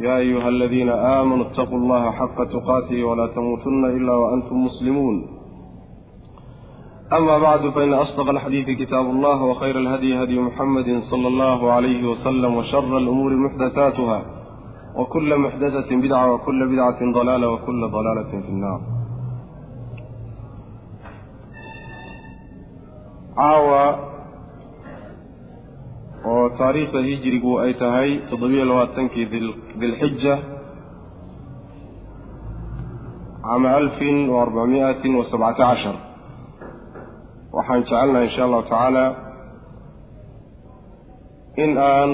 يا أيها الذين آمنوا اتقوا الله حق تقاته ولا تموتن إلا وأنتم مسلمون أما بعد فإن أصدق الحديث كتاب الله وخير الهدي هدي محمد صلى الله عليه وسلم وشر الأمور محدثاتها وكل محدثة بدعة وكل بدعة ضلالة وكل ضلالة في النار caawa oo taariikhda hijirigu ay tahay toddobiyo labaatankii dilxija cama alfin wa arbacmiatin wa sabcata cashar. Waxaan jecelnahay insha allahu tacaala in aan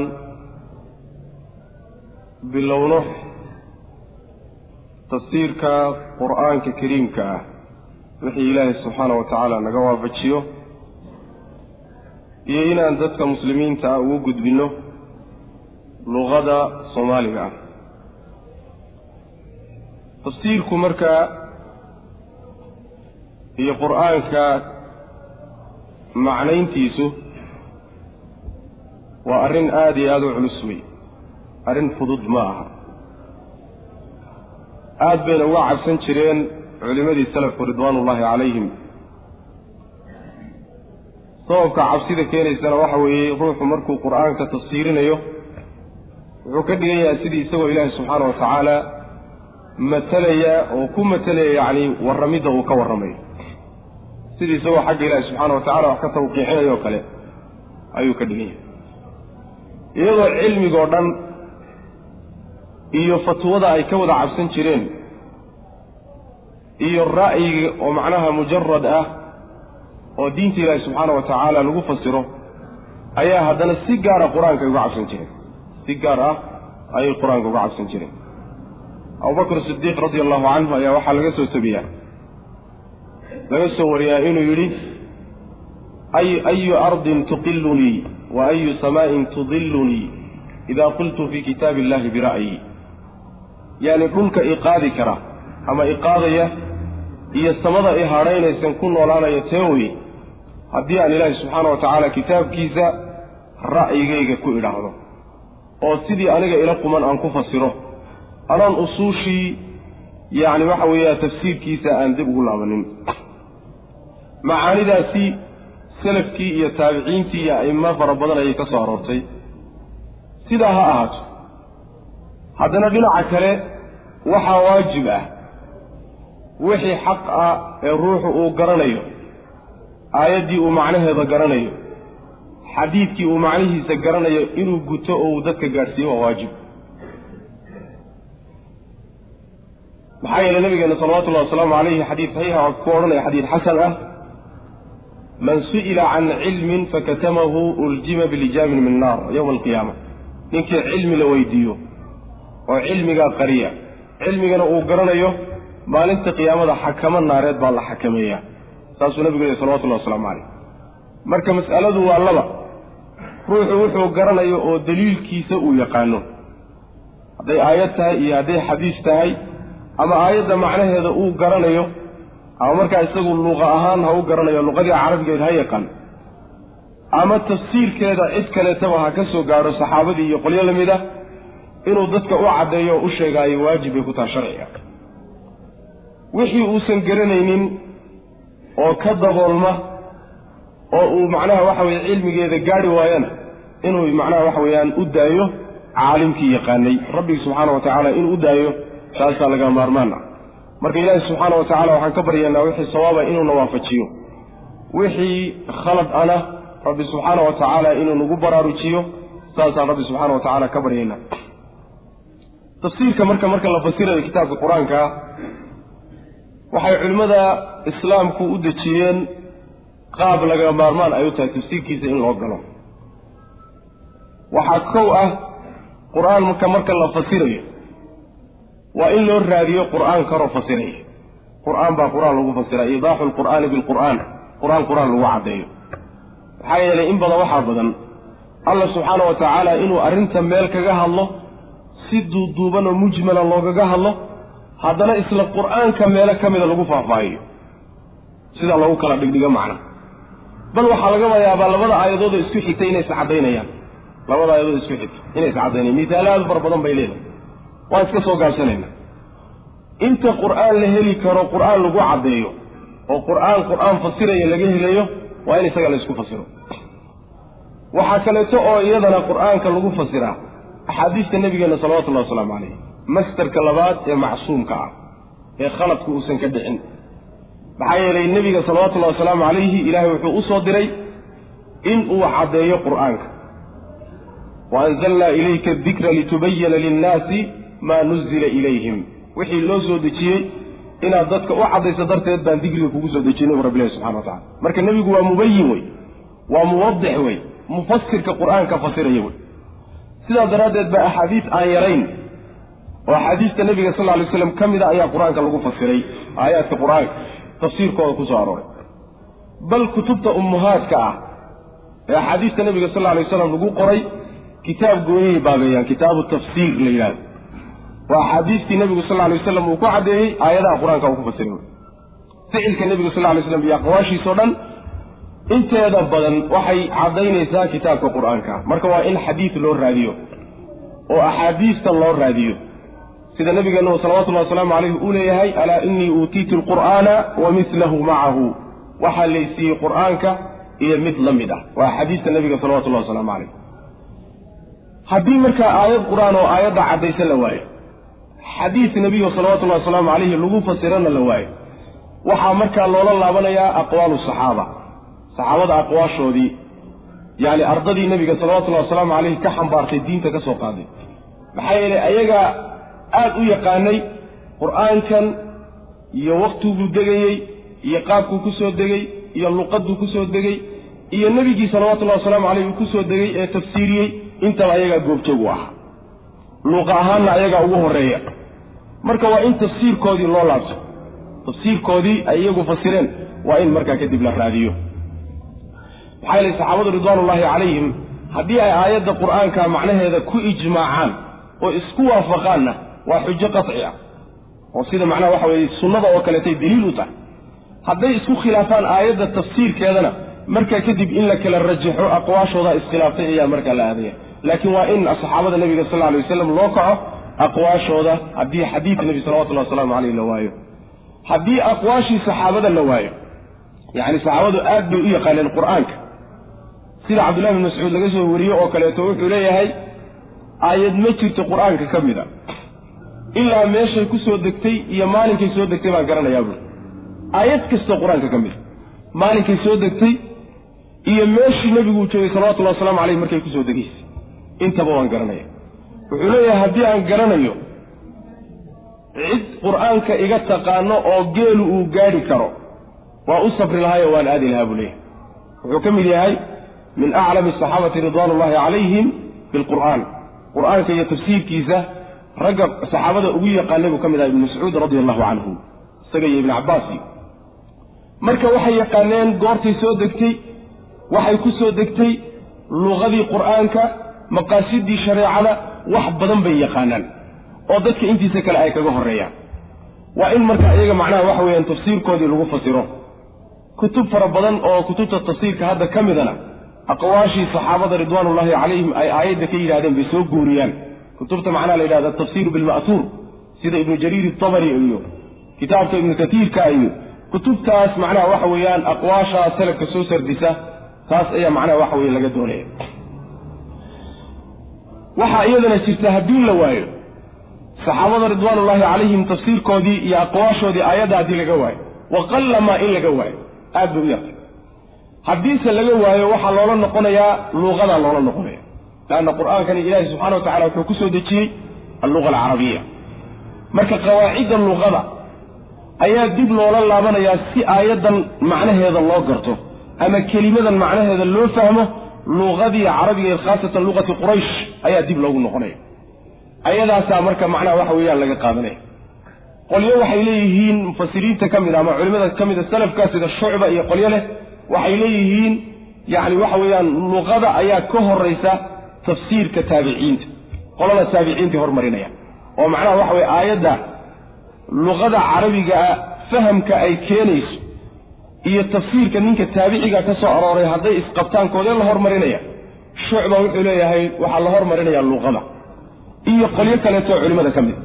bilowno tafsiirka qur'aanka kariimka ah. Wixii ilaahay subxaana wa tacaala naga waafajiyo iyo inaan dadka muslimiinta ah ugu gudbinno luqada soomaaliga ah. Tafsiirku markaa iyo qur'aanka macnayntiisu waa arrin aada iyo aada u culus wey arrin fudud ma aha. Aada bayna uga cabsan jireen culimmadii salafku ridwaanullaahi calayhim sababka cabsida keenaysana waxa weeye ruuxu markuu qur'aanka tafsiirinayo wuxuu ka dhigan yahay sidii isagoo ilaahi subxaana wa tacaala matalaya oo ku matalaya yacni warramidda uu ka warramayo. Sidii isagoo xagga ilaahi subxaana wa tacala wax ka tawqiixinayo oo kale ayuu ka dhigan yahay. Iyadoo cilmigoo dhan iyo fatwada ay ka wada cabsan jireen iyo ra'yiga oo macnaha mujarad ah oo diinta ilaahi subxaana wa tacaala lagu fasiro ayaa haddana si gaara qur'aanka uga cabsan jireen si gaar ah ayay qur'aanka uga cabsan jireen abubakr sidiiq radia allahu canhu ayaa waxaa laga soo tabiyaa laga soo wariyaa inuu yidhi ay ayu ardin tuqilunii wa ayu samaa'in tudilunii idaa qultu fii kitaabi illahi bira'yi yaani dhulka iqaadi kara ama iqaadaya iyo samada i hadhaynaysan ku noolaanaya tee weye haddii aan ilaahi subxaana wa tacaala kitaabkiisa ra'yigayga ku idhaahdo oo sidii aniga ila quman aan ku fasiro anaan usuushii yacni waxa weeya tafsiirkiisa aan dib ugu laabanin. Macaanidaasi salafkii iyo taabiciintii iyo a'imo fara badan ayay ka soo aroortay. Sidaa ha ahaato haddana dhinaca kale waxaa waajib ah wixii xaq ah ee ruuxu uu garanayo aayaddii uu macnaheeda garanayo xadiidkii uu macnihiisa garanayo inuu guto oo uu dadka gaadhsiiyo waa waajib. Maxaa yeelay nabigeena salawatullahi wasalaamu calayhi xadiid saxiixa ku odhanaya xadiid xasan ah. Man su'ila can cilmin fakatamahu uljima bilijaamin min naar yowma alqiyaama. Ninkii cilmi la weydiiyo oo cilmigaa qariya cilmigana uu garanayo maalinta qiyaamada xakamo naareed baa la xakameeyaa saasuu nabigu lehy salawatullahi wasalaamu calayh. Marka mas'aladu waa laba. Ruuxu wuxuu garanayo oo daliilkiisa uu yaqaano. Hadday aayad tahay iyo hadday xadiis tahay ama aayadda macnaheeda uu garanayo ama markaa isagu luqa ahaan ha u garanayo luqadii carabigeed ha yaqaan ama tafsiirkeeda cid kaleetaba ha ka soo gaadho saxaabadii iyo qolyo la mid ah inuu dadka u caddeeyo oo u sheegaayo waajib bay ku taha sharciga. Wixii uusan garanaynin oo ka daboolma oo uu macnaha waxa weye cilmigeeda gaadhi waayana inuu macnaha waxa weeyaan u daayo caalimkii yaqaanay. Rabbigi subxaana wa tacaala inuu u daayo taasaa laga maarmaan. Ah marka ilaahi subxaana wa tacala waxaan ka baryaynaa wixii sawaaba inuuna waafajiyo. Wixii khalad ana rabbi subxaana wa tacaala inuu nagu baraarujiyo saasaan rabbi subxaana wa tacaala ka baryaynaa. Tafsiirka marka marka la fasirayo kitaabka qur'aanka waxay culimmada islaamku u dejiyeen qaab laga maarmaan ay u tahay tafsiirkiisa in loo galo. Waxaa kow ah qur'aanka marka la fasirayo. Waa in loo raadiyo qur'aan karoo fasiraya. Qur'aan baa qur'aan lagu fasira iidaaxu lqur'aani bilqur'aan qur'aan. Qur'aan lagu caddeeyo. Maxaa yeelay in badan waxaa badan allah subxaana wa tacaala inuu arrinta meel kaga hadlo si duuduuban oo mujmala loogaga hadlo haddana isla qur'aanka meelo ka mida lagu faahfaahiyo. Sidaa loogu kala dhigdhigo macna bal waxaa laga yaabaa labada aayadooda isku xigtay inay iscadaynayaan labada aayadood isku xigtay inay iscadaynayan misaalo aad fara badan bay leedahay. Waan iska soo gaabsanayna inta qur'aan la heli karo qur'aan lagu caddeeyo oo qur'aan qur'aan fasiraya laga helayo waa in isaga la isku fasiro. Waxaa kaleeto oo iyadana qur'aanka lagu fasiraa axaadiista nabigeena salawatullahi wasalaamu calayh mastarka labaad ee macsuumka ah ee khaladku uusan ka dhicin. Maxaa yeelay nebiga salawatullahi wasalaamu calayhi ilaahay wuxuu u soo diray in uu caddeeyo qur'aanka. Wa anzalnaa ilayka adikra litubayana linnaasi maa nuzila ilayhim. Wixii loo soo dejiyey inaad dadka u caddayso darteed baan digriga kugu soo dejiyey nabi rabbilahi subxana wa tacala marka nebigu waa mubayin wey waa muwadix wey mufasirka qur'aanka fasiraya wey. Sidaas daraaddeed baa axaadiis aan yarayn oo axaadiista nebiga sal ly slam ka mida ayaa qur'aanka lagu fasiray aayaadka qur'aanka tafsiirkooda ku soo arooray. Bal kutubta ummuhaadka ah ee axaadiista nebiga sal lay waslam lagu qoray kitaab gooniyay baabeeyaan kitaabu tafsiir la yidhahdo waa axaadiistii nebigu sal lay waslam uu ku caddeeyey aayadaha qur'aanka uu ku fasiray. Ficilka nebiga sal lay slam iyo aqwaashiisao dhan inteeda badan waxay caddaynaysaa kitaabka qur'aanka. Marka waa in xadiid loo raadiyo oo axaadiista loo raadiyo sida nabigeenu salawatullahi wasalaamu calayhi uu leeyahay alaa innii uutiitu alqur'aana wa milahu macahu. Waxaa laysiiyey qur'aanka iyo mid la mid ah. Waa axaadiista nabiga salawatullahi wasalaamu calayh haddii markaa aayad qur'aan oo aayadda caddaysan la waayo xadiis nebiyo salawatullahi wasalaamu calayhi lagu fasirana la waayo waxaa markaa loola laabanayaa aqwaalu saxaaba. Saxaabada aqwaashoodii yacni ardadii nebiga salawatullahi wasalaamu calayhi ka xambaartay diinta ka soo qaaday. Maxaa yeelay ayagaa aada u yaqaanay qur'aankan iyo waktiguu degayey iyo qaabkuu ku soo degay iyo luqaduu ku soo degay iyo nebigii salawatullahi wasalaamu caleyh uu ku soo degay ee tafsiiriyey intaba ayagaa goobjoog u ahaa. Luuqa ahaanna ayagaa ugu horreeya. Marka waa in tafsiirkoodii loo laabso tafsiirkoodii ay iyagu fasireen waa in markaa kadib la raadiyo. Maxaa yeelay saxaabadu ridwaanullaahi calayhim haddii ay aayadda qur'aanka macnaheeda ku ijmaacaan oo isku waafaqaanna waa xujo qaci ah. Oo sida macnaha waxa weeye sunnada oo kaleetay daliil u tahay. Hadday isku khilaafaan aayadda tafsiirkeedana markaa kadib in la kala rajaxo aqwaashooda iskhilaaftay ayaa markaa la aadaya. Laakiin waa in saxaabada nebiga sal alay wasalam loo kaco aqwaashooda haddii xadiid nebi salawatullahi wasalaamu caleyh la waayo. Haddii aqwaashii saxaabada la waayo yacni saxaabadu aad bay u yaqaaneen qur'aanka. Sida cabdullahi bin mascuud laga soo wariye oo kaleeto wuxuu leeyahay aayad ma jirto qur'aanka ka mid a ilaa meeshay ku soo degtay iyo maalinkay soo degtay baan garanayaa buuri aayad kastoo qur'aanka ka mid a maalinkay soo degtay iyo meeshii nebiguu joogay salawatullahi wasalaamu caleyh markay ku soo degaysay intaba waan garanaya wuxuu leeyahay haddii aan garanayo cid qur'aanka iga taqaano oo geelu uu gaadhi karo waa u safri lahaayo waan aadi lahaa buu leeyahay. Wuxuu ka mid yahay min aclami asaxaabati ridwaan ullahi calayhim bilqur'aan qur'aanka iyo tafsiirkiisa ragga saxaabada ugu yaqaanay buu ka mid ahay ibnu mascuud radia allahu canhu isaga iyo ibnu cabbaasi. Marka waxay yaqaaneen goortay soo degtay waxay ku soo degtay luqadii qur'aanka maqaasidii shareecada wax badan bay yaqaanaan oo dadka intiisa kale ay kaga horreeyaan. Waa in marka iyaga macnaha waxa weeyaan tafsiirkoodii lagu fasiro. Kutub fara badan oo kutubta tafsiirka hadda ka midana aqwaashii saxaabada ridwaanullaahi calayhim ay aayadda ka yidhahdeen bay soo guuriyaan kutubta macnaha la yidhahda tafsiiru bilma'tuur sida ibnu jariir itabari iyo kitaabka ibnu katiirka iyo kutubtaas macnaha waxa weeyaan aqwaashaa salafka soo sardisa taas ayaa macnaha waxa weye laga doonaya waxaa iyadana jirta haddii la waayo saxaabada ridwaanullaahi calayhim tafsiirkoodii iyo aqwaashoodii aayadda haddii laga waayo waqallamaa in laga waayo aad bay u yartay. Haddiise laga waayo waxaa loola noqonayaa luuqadaa loola noqonaya leanna qur'aankani ilaahi subxana wa tacala wuxuu ku soo dejiyey alluqa alcarabiya marka qawaacidda luqada ayaa dib loola laabanayaa si aayaddan macnaheeda loo garto ama kelimadan macnaheeda loo fahmo luqadii carabiga khaasatan luqati quraysh ayaa dib loogu noqonaya ayadaasaa marka macnaha waxa weeyaan laga qaadanaya qolyo waxay leeyihiin mufasiriinta ka mid a ama culimada ka mid a salafka sida shucba iyo qolyo leh waxay leeyihiin yacni waxa weeyaan luqada ayaa ka horaysa tafsiirka taabiciinta qolada taabiciintai hormarinaya oo macnaha waxa weye aayadda luqada carabigaa fahamka ay keenayso iyo tafsiirka ninka taabiciga ka soo arooray hadday isqabtaankoodee la hormarinaya shucba wuxuu leeyahay waxaa la hormarinaya luqada. Iyo qolyo kaleetoo culimmada ka mid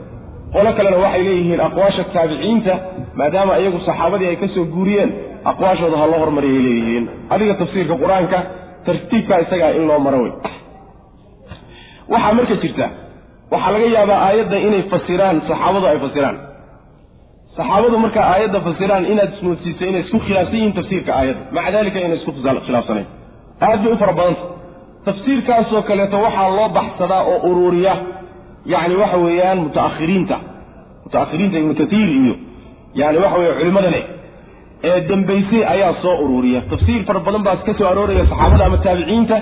qolo kalena waxay leeyihiin aqwaasha taabiciinta maadaama iyagu saxaabadii ay ka soo guuriyeen aqwaashooda ha loo hormariyay leeyihiin. Adiga tafsiirka qur'aanka tartiibkaa isagaa in loo maro wey waxaa marka jirta waxaa laga yaabaa aayadda inay fasiraan saxaabadu ay fasiraan. Saxaabadu markaa aayadda fasiraan inaad ismoodsiisay inay isku khilaafsan yihiin tafsiirka aayadda. Maca dalika inay isku khilaafsanayn. Aad bay u fara badanta tafsiirkaasoo kaleeto waxaa loo baxsadaa oo uruuriya yacni waxa weeyaan mutaakhiriinta. Mutaakhiriinta ibnu katiir iyo yani waxa weye culimadane ee dambaysay ayaa soo uruuriya. Tafsiir fara badan baa ka soo arooraya saxaabada ama taabiciinta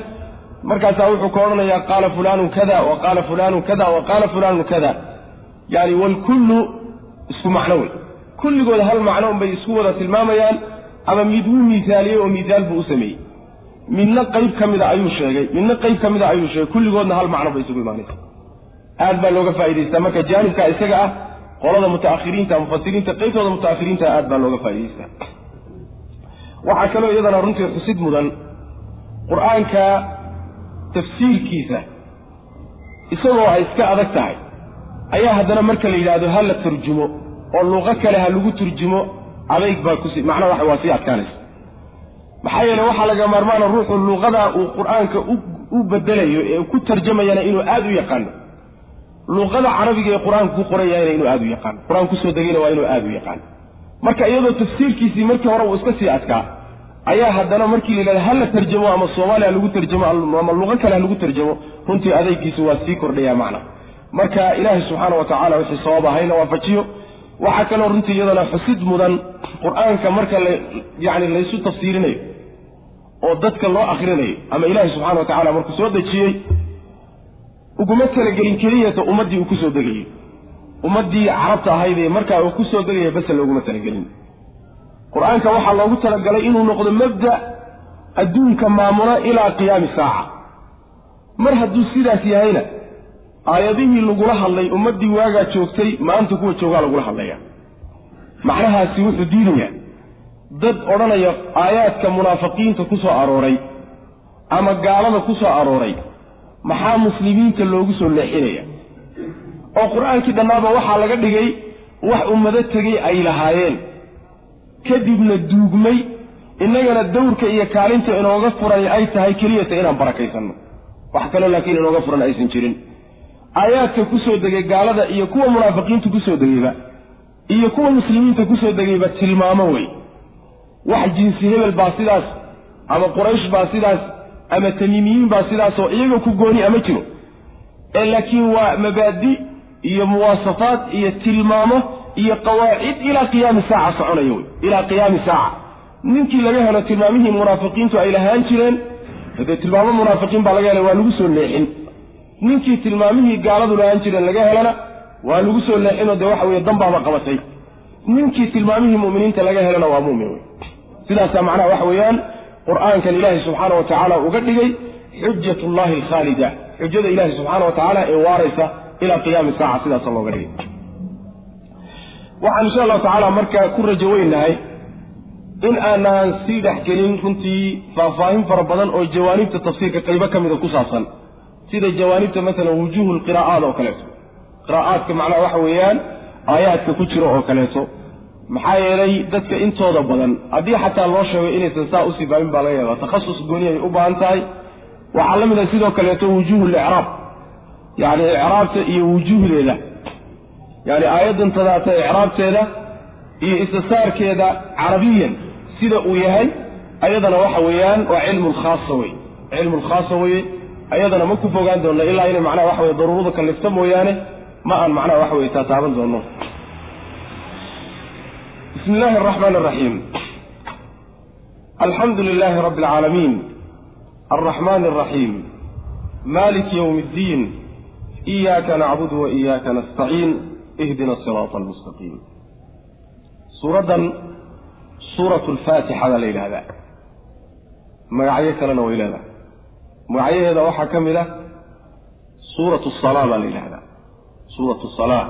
markaasaa wuxuu ka odhanayaa qaala fulaanu kada wa qaala fulaanu kada wa qaala fulaanu kada. Yani walkullu isku macno wey. Kulligood hal macno unbay isku wada tilmaamayaan ama mid wuu miisaaliyey oo miisaal buu u sameeyey. Midna qayb ka mida ayuu sheegay midna qayb ka mida ayuu sheegay. Kulligoodna hal macno bay isugu imaanaysa aad baa looga faa'idaystaa marka jaanibka isaga ah qolada mutaakhiriinta mufasiriinta qaybtooda mutaakhiriinta aad baa looga faa'idaystaa waxaa kaloo iyadana runtii xusid mudan. Qur'aanka tafsiirkiisa isagoo ay iska adag tahay. Ayaa haddana marka la yidhaahdo ha la turjumo oo luqo kale ha lagu turjumo adayg baa kusi macnaha waxa waa sii adkaanaysa. Maxaa yeele waxaa laga maarmaana ruuxu luqadaa uu qur'aanka u bedelayo ee ku tarjamayana inuu aada u yaqaano luqada carabiga ee qur'aanka ku qorayana inuu aada u yaqaano qur'aan ku soo degayna waa inuu aada u yaqaano marka iyadoo tafsiirkiisii markii hore uu iska sii adkaa ayaa haddana markii la yidhahdo ha la tarjamo ama soomaaliya ha lagu tarjamo ama luqo kale ha lagu tarjamo? Runtii adaygiisu waa sii kordhaya macna. Marka ilaahay subxaana wa tacala wixii sabab ahayna waafajiyo waxaa kaloo runtii iyadana xusid mudan qur'aanka marka la yacni laysu tafsiirinayo oo dadka loo akrinayo ama ilaahay subxana wa tacala markuu soo dejiyey uguma talagelin keliyata ummaddii uu ku soo degayey ummaddii carabta ahaydee markaa uu ku soo degaya base looguma talagelin qur'aanka waxaa loogu talagalay inuu noqdo mabda adduunka maamula ilaa qiyaami saaca. Mar hadduu sidaas yahayna aayadihii lagula hadlay ummaddii waagaa joogtay maanta kuwa joogaa lagula hadlaya. Macnahaasi wuxuu diidayaa. Dad odhanaya aayaadka munaafiqiinta ku soo arooray ama gaalada ku soo arooray maxaa muslimiinta loogu soo leexinaya? Oo qur'aankii dhannaaba waxaa laga dhigay wax ummado tegey ay lahaayeen kadibna duugmay innagana dawrka iyo kaalinta inooga furan ay tahay keliyata inaan barakaysanno wax kaloo laakiin inooga furan aysan jirin. Aayaadka ku soo degay gaalada iyo kuwa munaafiqiinta ku soo degayba iyo kuwa muslimiinta ku soo degayba tilmaamo wey. Wax jinsi hebel baa sidaas ama quraysh baa sidaas ama tamiimiyiin baa sidaasoo iyaga ku gooni ama jiro. Ee laakiin waa mabaadi iyo muwaasafaad iyo tilmaamo iyo qawaacid ilaa qiyaami saaca soconaya wey ilaa qiyaami saaca. Ninkii laga helo tilmaamihii munaafiqiintu ay lahaan jireen hadee tilmaamo munaafiqiin baa laga helay waa lagu soo leexin ninkii tilmaamihii gaaladu lahaan jireen laga helana waa lagu soo leexinoo dee waxa weye danbaaba qabatay. Ninkii tilmaamihii mu'miniinta laga helana waa mu'min wey. Sidaasaa macnaha waxa weeyaan qur'aankan ilaahay subxaana wa tacaala uga dhigay xujat llahi alkhaalida. Xujada ilaahay subxaana wa tacaala ee waaraysa ilaa qiyaami saaca sidaasa looga dhigay waxaan insha allahu tacaala markaa ku rajo weynahay in aanaan sii dhexgelin runtii faahfaahin fara badan oo jawaanibta tafsiirka qaybo ka mida ku saabsan. Sida jawaanibta masalan wujuuhu lqiraa'aat oo kaleeto. Qiraa'aadka macnaha waxa weeyaan aayaadka ku jiro oo kaleeto. Maxaa yeelay dadka intooda badan haddii xataa loo sheego inaysan saa u sii fahmin baa laga yaaba takhasus gooni ay u baahan tahay. Waxaa la mid a sidoo kaleeto wujuuhu licraab yacni icraabta iyo wujuuhdeeda yani aayaddan tadaata icraabteeda iyo istisaarkeeda carabiyan sida uu yahay ayadana waxa weeyaan waa cilmu wey cilmu lkhaasa ayadana ma ku fogaan doonno ilaa inay macnaha waxa weye daruurada kallifta mooyaane ma aan macnaha waxa weye taataaban doonno. Bismi illaahi araxmaan araxiim alxamdu lilaahi rabbi alcaalamiin alraxmaan alraxiim malik yowm iddiin iyaaka nacbudu wa iyaaka nastaciin ihdina asiraata almustaqiim suuraddan suuratu alfaatixada la yidhahdaa magacyo kalena way leedahay magacyaheeda waxaa ka mid ah suuratu salaa baa la yidhahdaa suuratu salaa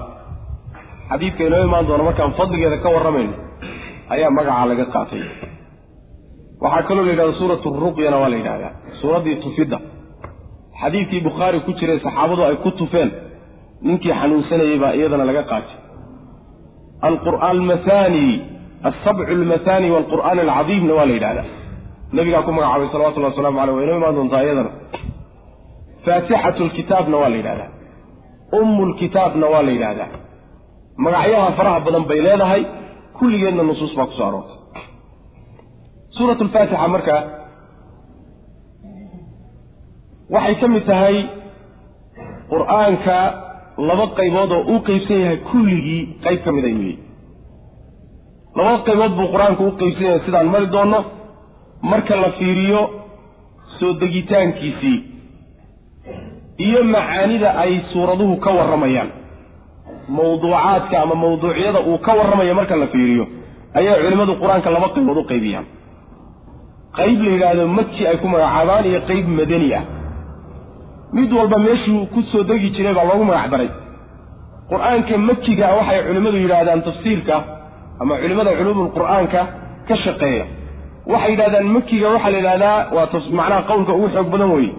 xadiidka inoo imaan doona markaan fadligeeda ka warramayno ayaa magacaa laga qaatay waxaa kaloo la yidhahda suuratu ruqyana waa la yidhahdaa suuraddii tufidda xadiidkii bukhaari ku jiray saxaabadu ay ku tufeen ninkii xanuunsanayey baa iyadana laga qaatay. Almathani alsabcu almathani waalqur'aan alcadiimna waa la yidhahdaa nabigaa ku magacaabay salawatullahi waslamu aleyh waa inoo imaan doontaa iyadana. Faatixatu lkitaabna waa la yidhahdaa ummu lkitaabna waa la yidhahdaa magacyaha faraha badan bay leedahay kulligeedna nusuus baa ku soo aroortay. Suurat lfaatixa marka waxay ka mid tahay qur'aanka laba qaybood oo uu qeybsan yahay kulligii qayb ka mid ayuu yihi laba qaybood buu qur'aanku u qeybsan yahay sidaan mari doonno. Marka la fiiriyo soo degitaankiisii iyo macaanida ay suuraduhu ka warramayaan mawduucaadka ama mawduucyada uu ka warramayo marka la fiiriyo ayaa culimmadu qur'aanka laba qaybood u qaybiyaan. Qayb la yidhaahdo maki ay ku magacaabaan iyo qayb madani ah mid walba meeshuu ku soo degi jiray baa loogu magac daray. Qur'aanka makiga waxay culimmadu yidhaahdaan tafsiirka ama culimmada culuumul qur'aanka ka shaqeeya. Waxay yidhahdaan makiga waxaa la yidhahdaa waa macnaha qowlka ugu xoog badan weye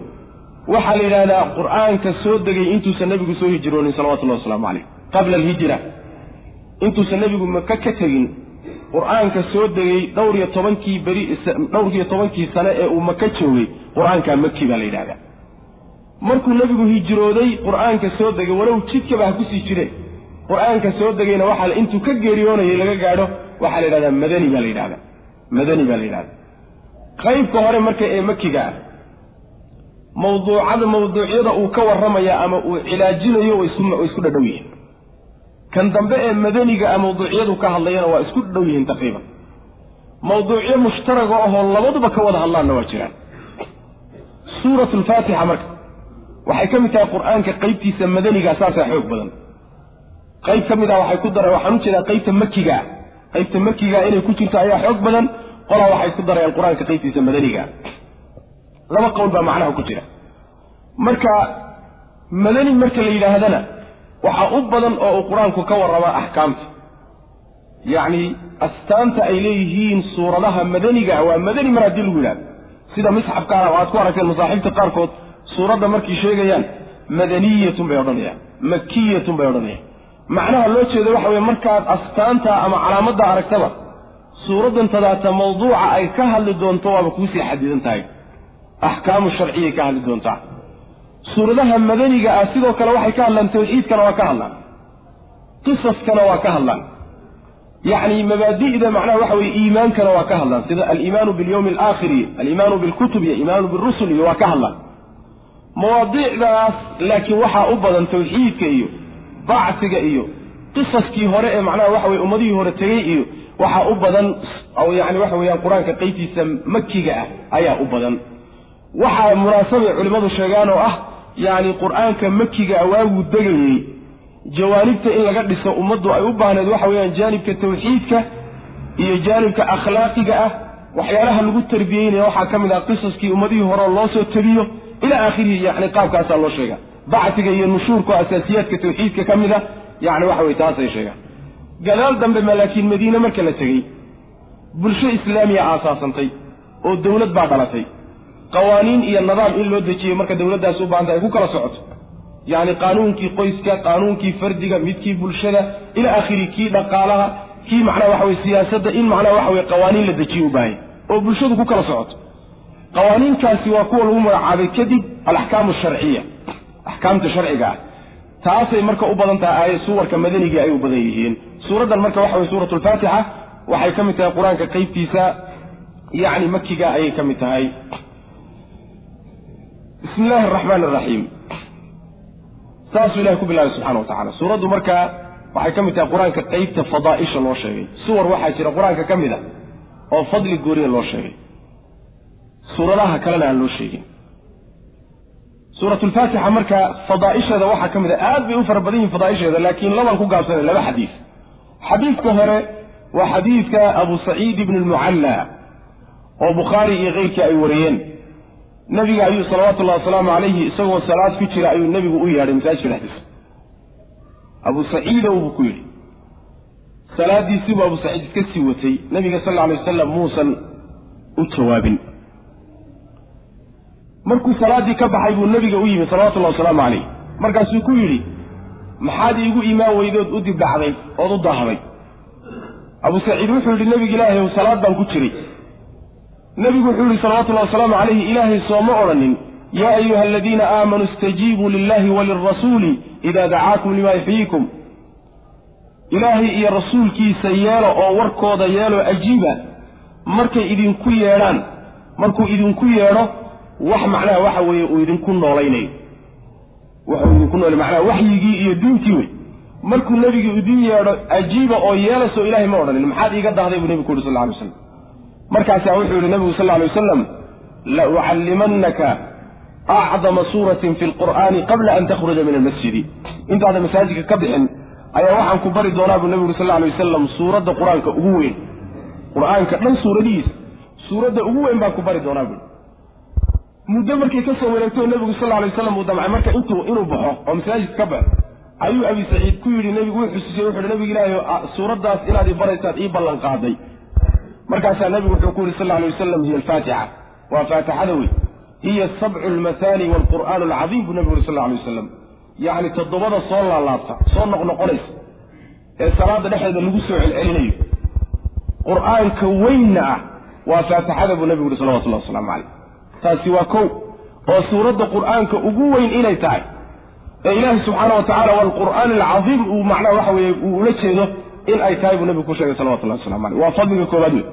waxaa la yidhahdaa qur'aanka soo degay intuusan nebigu soo hijroonin salawatullahi wasalaamu caleyh qabla alhijra. Intuusan nebigu maka ka tegin qur'aanka soo degay dhowr iyo tobankii beri dhowr iyo tobankii sane ee uu maka joogay qur'aanka maki baa la yidhahdaa markuu nebigu hijrooday qur'aanka soo degay walow jidkaba ha ku sii jire qur'aanka soo degayna waxaa intuu ka geeriyoonayay laga gaadho waxaa la yidhahdaa madani baa la yidhahdaa. Madani baa la yidhahdaa. Qaybka hore marka ee makiga ah mawduucada mawduucyada uu ka warramaya ama uu cilaajinayo way isku dhadhow yihiin. Kan dambe ee madaniga ah mawduucyadu ka hadlayana waa isku dhadhow yihiin taqriiban. Mawduucyo mushtaraga ahoo labaduba ka wada hadlaanna waa jiraan. Alfaatixa marka waxay ka mid tahay qur'aanka qaybtiisa madaniga saasaa xoog badan. Qayb ka mid ah waxay ku dareen waxaan u jeedaa qaybta makigaa qaybta makigaa inay ku jirto ayaa xoog badan qolaa waxay ku darayaan qur'aanka qaybtiisa madaniga. Laba qowl baa macnaha ku jira. Marka madani marka la yidhaahdana waxaa u badan oo uu qur'aanku ka warramaa axkaamta. Yacni astaanta ay leeyihiin suuradaha madaniga waa madani mar haddii lagu yidhahdo sida misxabkaana o aad ku aragteen masaaxiibta qaarkood suuradda markay sheegayaan madaniyatun bay odhanayaan makiyatun bay odhanayaan. Macnaha loo jeeda waxa weye markaad astaanta ama calaamadda aragtaba suuraddan tadaata mawduuca ay ka hadli doonto waaba kuusii xadidan tahay. Axkaamu sharciyay ka hadli doontaa. Suuradaha madaniga ah sidoo kale waxay ka hadlaan tawxiidkana waa ka hadlaan. Qisaskana waa ka hadlaan. Yacni mabaadi'da macnaha waxa weye iimaankana waa ka hadlaan. Sida aliimaanu bilyawmi alaakhiri aliimaanu bilkutub iyo iimaanu birusul iyo waa ka hadlaan mawaadiicdaas laakiin waxaa u badan tawxiidka iyo bacsiga iyo qisaskii hore ee macnaha waxa weye ummadihii hore tegey iyo waxaa u badan yani waxa weeyaan qur'aanka qaybtiisa makiga ah ayaa u badan. Waxaa munaasabay culimmadu sheegaan oo ah yacni qur'aanka makiga ah waaguu degayey jawaanibta in laga dhiso ummaddu ay u baahneed waxa weeyaan jaanibka tawxiidka iyo jaanibka akhlaaqiga ah waxyaalaha lagu tarbiyeynaya waxaa ka mid ah qisaskii ummadihii hore loo soo tegiyo ilaa aakhirihi yani qaabkaasaa loo sheega. Bacsiga iyo nushuurka asaasiyaadka tawxiidka ka mid a yani waxa weye taasay sheegaan. Gadaal dambe ma laakiin madiine marka la tegey bulsho islaamiya aasaasantay oo dowlad baa dhalatay. Qawaaniin iyo nidaam in loo dejiyo marka dowladdaasi u baahanta ay ku kala socoto. Yacni qaanuunkii qoyska qaanuunkii fardiga midkii bulshada ilaa aakhiri kii dhaqaalaha kii macnaha waxa weye siyaasadda in macnaha waxa weye qawaaniin la dejiyo u baahanya oo bulshadu ku kala socoto qawaaniinkaasi waa kuwa lagu magacaabay kadib alaxkaamu asharciya axkaamta sharciga ah. Taasay marka u badan tahay aaya suwarka madanigii ay u badan yihiin. Suuraddan marka waxa weye suuratu alfaatixa waxay ka mid tahay qur'aanka qeybtiisa yacni makiga ayay ka mid tahay. Bismi illaahi araxmaan araxiim saasuu ilahay ku bilaabay subxana wa tacala suuraddu marka waxay ka mid tahay qur'aanka qeybta fadaa'isha loo sheegay. Suwar waxaa jira qur'aanka ka mid a oo fadli gooriya loo sheegay suuradaha kalena aan loo sheegin. Suurat lfaatixa marka fadaaisheeda waxaa ka mid a aad bay u fara badan yihiin fadaaisheeda laakiin labaan ku gaabsanay laba xadiis. Xadiidka hore waa xadiidka abu saciid ibn lmucalla oo bukhaari iyo keyrkii ay wariyeen. Nabiga ayuu salawatullahi wasalaamu calayhi isagoo salaad ku jira ayuu nebigu u yeedhay masaajidka dhexdiisa. Abu saciidow buu ku yidhi salaadiisiibuu abu saciid iska sii watay nabiga sal lla alay wasalam muusan u jawaabin markuu salaaddii ka baxay buu nebiga u yimi salawatullahi wasalaamu calayh markaasuu ku yidhi maxaad iigu imaan weydood u dibdhacday ood u daahday. Abu saciid wuxuu yidhi nebiga ilaahay ow salaad baan ku jiray. Nebigu wuxuu yihi salawatullahi wasalaamu calayhi ilaahay sooma odhanin yaa ayuha aladiina aamanuu istajiibuu lillahi walirasuuli idaa dacaakum limaa yuxyiikum ilaahay iyo rasuulkiisa yeelo oo warkooda yeelo ajiiba markay idinku yeedhaan markuu idinku yeedho wax macnaha waxa weeye uu idinku noolaynayo waxuu idinku noolay macnaha waxyigii iyo diintii wey. Markuu nebigu idin yeedho ajiiba oo yeelasoo ilahay ma odhanin maxaad iiga dahday buu nebigu ku yuri sal lla alay waslam markaasaa wuxuu yihi nebigu sal lla wasalam la ucallimannaka acdama suuratin fi lqur'aani qabla an takhruja min almasjidi intaadan masaajidka ka bixin ayaa waxaan ku bari doonaa buu nebigu sal lla alay wasalam suuradda qur'aanka ugu weyn. Qur'aanka dhan suuradihiisa suuradda ugu weyn baan ku bari doonaa bui muddo markay ka soo nebigu sal alay waslam uu damcay marka intuu inuu baxo oo masaajid ka baxo ayuu abi saciid ku yidhi nebigu wuu xusuusiyey wuxu uhi nebigu ilaahay suuraddaas inaad i baraysaad ii ballan qaaday. Markaasaa nebigu wuxuu ku yidhi sal alay wasalam hiya alfaatixa. Waa faatixada wey hiya sabcu almathani waalqur'aanu alcadiim buu nebigu yuri sal alay wasalam yacni toddobada soo laalaabta soo noqnoqonaysa ee salaada dhexdeeda lagu soo celcelinayo. Qur'aanka weynna ah waa faatixada buu nebigu yuri salawatullahi wasalaamu calayh taasi waa kow oo suuradda qur'aanka ugu weyn inay tahay. Ee ilaahi subxaana wa tacala waalqur'aan alcadiim uu macnaha waxa weeye uu ula jeedo in ay tahay buu nebigu ku sheegay salawatullahi waslamu caleyh waa fadliga koobaad wey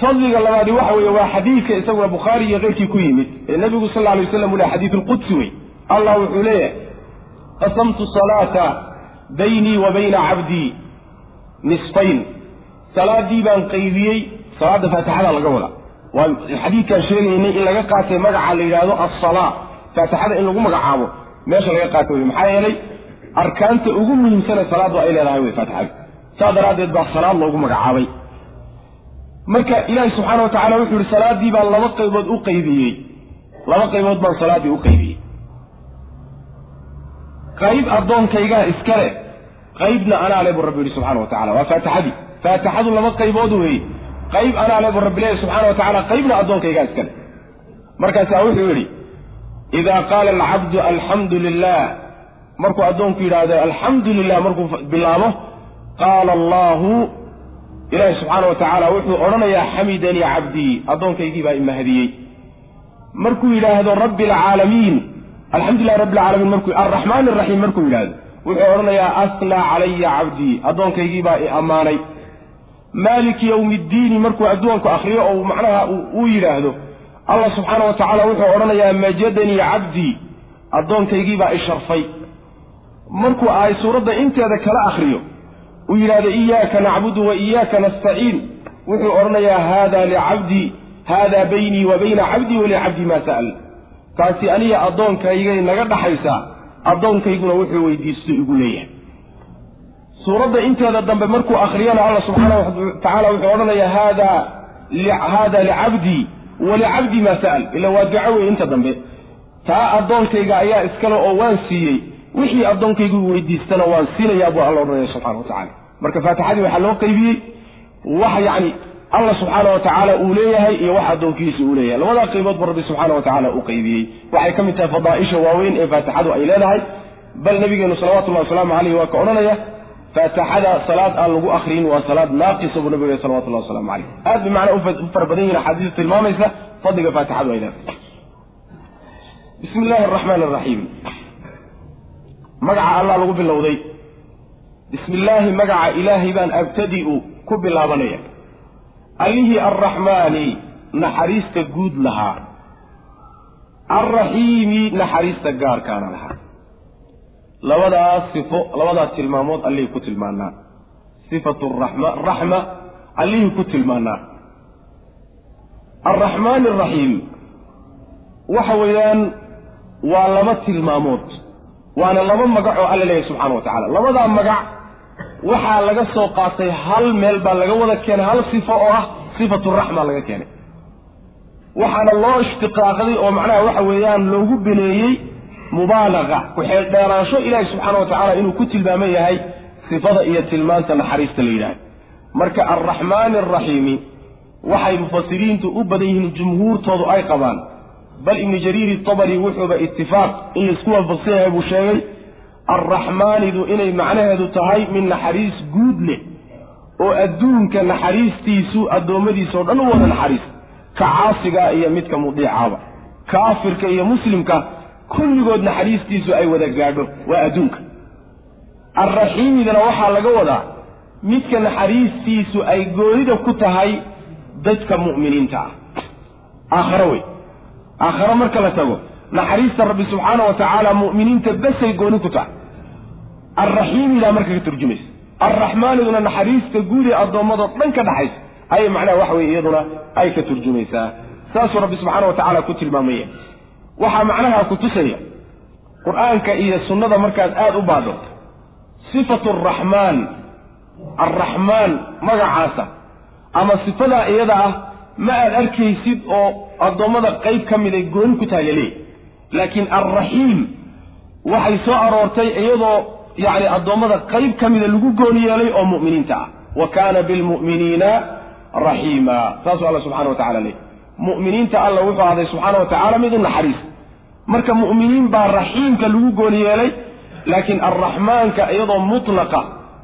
fadliga labaadi waxa weeye waa xadiidka isaguna bukhaari iyo keyrkii ku yimid. Ee nebigu sal alay waslam u leh xadiid alqudsi wey allah wuxuu leeyahay qasamtu salaata baynii wa bayna cabdii nisfayn. Salaadii baan qaybiyey salaadda faatixada laga wadaa waa xadiidkaan sheegaynay in laga qaatay magaca la yidhaahdo assalaa faatixada in lagu magacaabo meesha laga qaatay wey maxaa yeelay arkaanta ugu muhiimsane salaaddu ay leedahay wey faatixada saa daraaddeed baa salaad loogu magacaabay. Marka ilaahi subxaana wa tacala wuxuu yihi salaaddii baan laba qaybood u qaybiyey. Laba qaybood baan salaaddii u qaybiyey. Qayb addoonkaygaa iskale qaybna anaa le buu rabbi yihi subxana wa tacala waa faatixadii. Faatixadu laba qaybood weeye qayb anaa le buu rabbi leeyahy subxana wa tacala qaybna addoonkaygaa iskale markaasaa wuxuu yidhi idaa qaala alcabdu alxamdu lilah markuu addoonku yidhaahdo alxamdu lilah markuu bilaabo qaala allahu ilaahi subxaana wa tacaala wuxuu odhanayaa xamidanii cabdii. Addoonkaygii baa imahadiyey markuu yidhaahdo rabbi alcaalamiin alxamdulilahi rabbi alcaalamiin markuu alraxmaan araxiim markuu yidhaahdo wuxuu odhanayaa asnaa calaya cabdii. Addoonkaygii baa i ammaanay maaliki yowmi ddiini markuu addoonku akhriyo oo macnaha uu yidhaahdo allah subxaana wa tacaala wuxuu odhanayaa majadanii cabdii. Addoonkaygii baa i sharfay. Markuu ahay suuradda inteeda kala akhriyo uu yidhahdo iyaaka nacbudu wa iyaaka nastaciin. Wuxuu odhanayaa haada licabdii haada baynii wa bayna cabdii walicabdii maa sa'al. Taasi aniga addoonkaygay naga dhaxaysaa addoonkayguna wuxuu weydiisto igu leeyahay suuradda inteeda dambe markuu akhriyana allah subxaana wa tacaala wuxuu odhanayaa haada haada licabdii walicabdii maa sa'al. Ila waa duco wey inta dambe. Taa addoonkayga ayaa iskale oo waan siiyey wixii addoonkaygu weydiistana waan siinayaa buu alla odhanaya subxana wa marka faatixadii waxaa loo qaybiyey wax yacni allah subxaana wa uu leeyahay iyo wax addoonkiisa uu leeyahay. Labadaa qaybood ba rabbi subxaana wa tacaala u qaybiyey. Waxay ka mid tahay fadaaisha waaweyn ee faatixadu ay leedahay. Bal nabigeenu salawatullahi wasalaamu caleyhi waa ka odhanaya faatixada salaad aan lagu akriyin waa salaad naaqisa buu nabiga salawatullahi wasalaamu caleyh aad bay macnaa u fara badan yihiin axaadiista tilmaamaysa fadliga faatixadu ay leedahay bismi illaahi araxmaan araxiim magaca allah lagu bilowday. Bismi illaahi magaca ilaahay baan abtadi'u ku bilaabanaya. Allihii arraxmaani naxariista guud lahaa. Alraxiimi naxariista gaarkaana lahaa labadaas sifo labadaas tilmaamood allihii ku tilmaanaa. Sifatu raxma raxma allihii ku tilmaanaa. Alraxmaani araxiim waxa weeyaan waa laba tilmaamood. Waana laba magac oo alla leeyahy subxana wa tacala labadaa magac waxaa laga soo qaatay hal meel baa laga wada keenay hal sifo oo ah sifatu raxma laga keenay. Waxaana loo ishtiqaaqday oo macnaha waxa weeyaan loogu bineeyey mubaalaqa waxay dheeraansho ilaahi subxaana wa tacaala inuu ku tilmaaman yahay sifada iyo tilmaanta naxariista la yidhahdo. Marka alraxmaani alraxiimi waxay mufasiriintu u badan yihiin jumhuurtoodu ay qabaan. Bal ibnu jariiri tabari wuxuuba itifaaq in la isku waafaqsan yahay buu sheegay alraxmaanidu inay macnaheedu tahay mid naxariis guud leh oo adduunka naxariistiisu addoommadiisa oo dhan u wada naxariis ka caasiga iyo midka mudiicaaba kaafirka iyo muslimka kulligood naxariistiisu ay wada gaadho waa adduunka. Alraxiimidana waxaa laga wadaa midka naxariistiisu ay goonida ku tahay dadka mu'miniinta ah. Aakharo wey. Aakharo marka la tago naxariista rabbi subxaana wa tacaala mu'miniinta besay gooni ku tahay. Alraxiimidaa marka ka turjumaysa. Alraxmaaniduna naxariista guud ee addoommadoo dhan ka dhaxaysa. Ayay macnaha waxa weye iyaduna ay ka turjumaysaa. Saasuu rabbi subxaana wa tacaala ku tilmaamaya waxaa macnaha ku tusaya qur'aanka iyo sunnada markaad aada u baadho sifatu araxmaan alraxmaan magacaasa ama sifadaa iyada ah ma aad arkaysid oo addoommada qayb ka mid ay gooni ku tahay laleeyahy laakiin alraxiim waxay soo aroortay iyadoo yacni addoommada qayb ka mida lagu gooni yeelay oo mu'miniinta ah. Wa kaana bilmu'miniina raxiima saasuu alla subxana wa tacala leeyay mu'miniinta alla wuxuu ahday subxaana wa tacaala mid naxariis. Marka mu'miniin baa raxiimka lagu gooni yeelay laakiin alraxmaanka iyadoo mutlaqa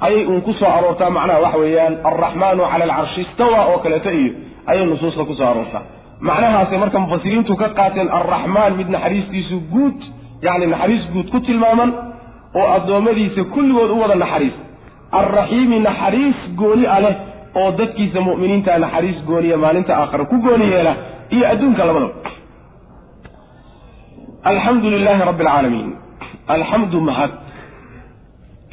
ayay uun ku soo aroortaa. Macnaha waxa weeyaan alraxmaanu cala alcarshi istawa oo kaleeto iyo ayay nusuusta ku soo aroortaa. Macnahaasay marka mufasiriintu ka qaateen alraxmaan mid naxariistiisu guud yacni naxariis guud ku tilmaaman oo addoommadiisa kulligood u wada naxariis. Alraxiimi naxariis gooni a leh oo dadkiisa mu'miniinta naxariis gooniya maalinta aakhare ku gooni yeela iyo adduunka labadaba alxamdu lilaahi rabbi alcaalamiin alxamdu mahad.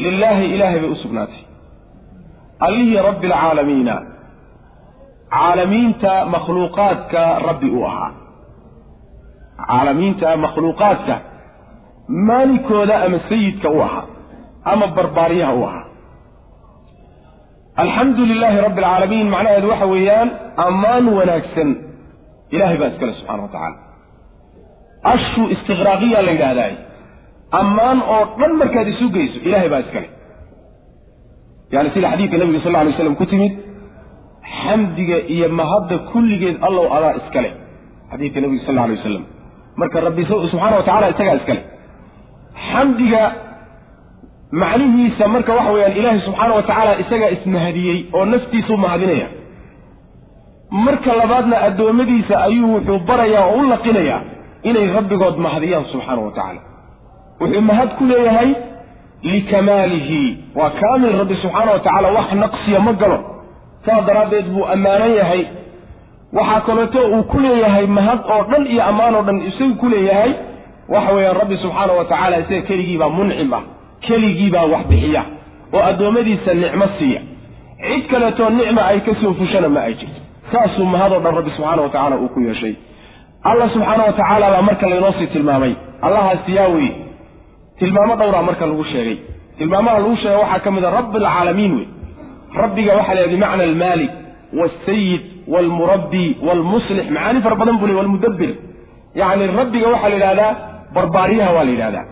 Lilaahi ilaahay bay u sugnaatay. Allihii rabbi alcaalamiina caalamiinta makhluuqaadka rabbi uu ahaa. Caalamiinta makhluuqaadka maalikooda ama sayidka u ahaa ama barbaaryaha u ahaa alxamdu lilaahi rabbi alcaalamiin macnaheedu waxa weeyaan ammaan wanaagsan. Ilahay baa iskale subxana wa tacaala. Ashu istiqraaqiya la yidhaahdaay. Ammaan oo dhan markaad isu geyso ilahay baa iskale. Yani sida xadiidka nabiga sal alay slam ku timid xamdiga iyo mahadda kulligeed allow adaa iskale. Xadiidka nabiga sal alay wasalam marka rabbi subxaana wa tacala isagaa iskale. Xamdiga macnihiisa marka waxa weeyaan ilaahay subxaana wa tacaala isagaa ismahadiyey oo naftiisu mahadinaya. Marka labaadna addoommadiisa ayuu wuxuu barayaa oo u laqinayaa inay rabbigood mahadiyaan subxaana wa tacaala. Wuxuu mahad ku leeyahay likamaalihi. Waa kaamil rabbi subxaana wa tacaala wax naqsiya ma galo. Saas daraaddeed buu ammaanan yahay. Waxaa kaleeto uu ku leeyahay mahad oo dhan iyo ammaan oo dhan isagu ku leeyahay. Waxa weeyaan rabbi subxaana wa tacaala isaga keligiibaa muncim ah keligiibaa wax bixiya oo addoommadiisa nicmo siiya. Cid kaleetoo nicma ay ka soo fushana ma ay jirto. Saasuu mahadoo dhan rabbi subxaana wa tacaala uu ku yeeshay. Allah subxaana wa tacaala baa marka laynoo sii tilmaamay. Allahaasi yaa weye tilmaamo dhowraa marka lagu sheegay. Tilmaamaha lagu sheegay waxaa ka mid a rabbi alcaalamiin wey rabbiga waxaa la bimacna almaalik waalsayid waalmurabbi waalmuslix macaani fara badan buu le walmudabbir. Yacni rabbiga waxaa la yidhahdaa barbaaryaha waa la yidhahdaa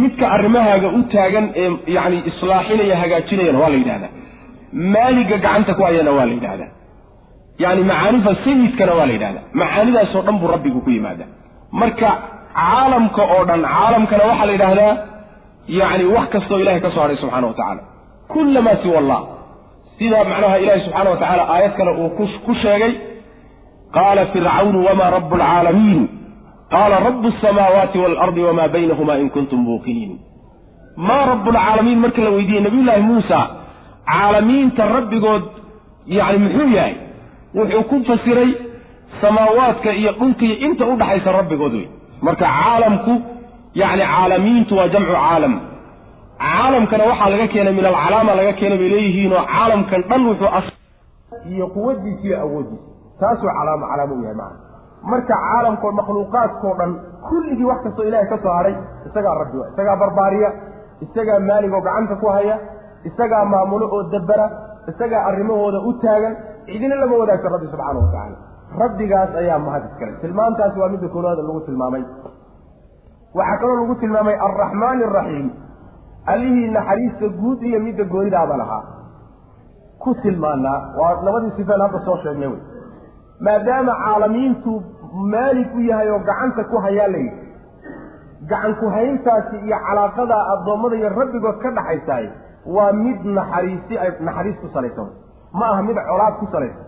midka arrimahaaga u taagan ee yacni islaaxinaya hagaajinayana waa la yidhahdaa. Maaliga gacanta ku hayana waa la yidhahdaa. Yacni macaanifa sayidkana waa la yidhahdaa. Macaanidaasoo dhan buu rabbigu ku yimaadaa. Marka caalamka oo dhan caalamkana waxaa la yidhaahdaa yacni wax kastoo ilahay ka soo hadhay subxana wa tacaala. Kullamaa siwa allah. Sida macnaha ilaahi subxaana wa tacaala aayad kale uu ku sheegay qaala fircawnu wamaa rabu alcaalamiin qaala rabu asamaawaati waalardi wamaa baynahuma in kuntum muuqiniin maa rabbulcaalamiin marka la weydiiyey nabiyullaahi muusa caalamiinta rabbigood yacni muxuu yahay wuxuu ku fasiray samaawaadka iyo dhulka iyo inta u dhaxaysa rabbigood wey marka caalamku yacni caalamiintu waa jamcu caalam caalamkana waxaa laga keenay min alcalaama laga keenay bay leeyihiinoo caalamkan dhan wuxuu iyo quwadiisa iyo awooddiisa taasuu calaamo calaamo u yahay macana marka caalamkao makhluuqaadkao dhan kulligii wax kastoo ilaahay ka soo hadhay isagaa rabbi wa isagaa barbaariya isagaa maalig oo gacanta ku haya isagaa maamulo oo dabera isagaa arrimahooda u taagan cidina lama wadaagto rabbi subxaana wa tacaala. Rabbigaas ayaa mahad iskale tilmaantaasi waa midda koowaada lagu tilmaamay. Waxaa kaloo lagu tilmaamay alraxmaani araxiim allihii naxariista guud iyo midda goonidaaba lahaa. Ku tilmaanaa. Waa labadii sifeen hadda soo sheegnay wey maadaama caalamiintu maalig u yahay oo gacanta ku hayaa layidhi gacan ku-hayntaasi iyo calaaqadaa addoommada iyo rabbigood ka dhaxaysaay waa mid naxariisi ay naxariis ku salaysan. Ma aha mid colaad ku salaysan.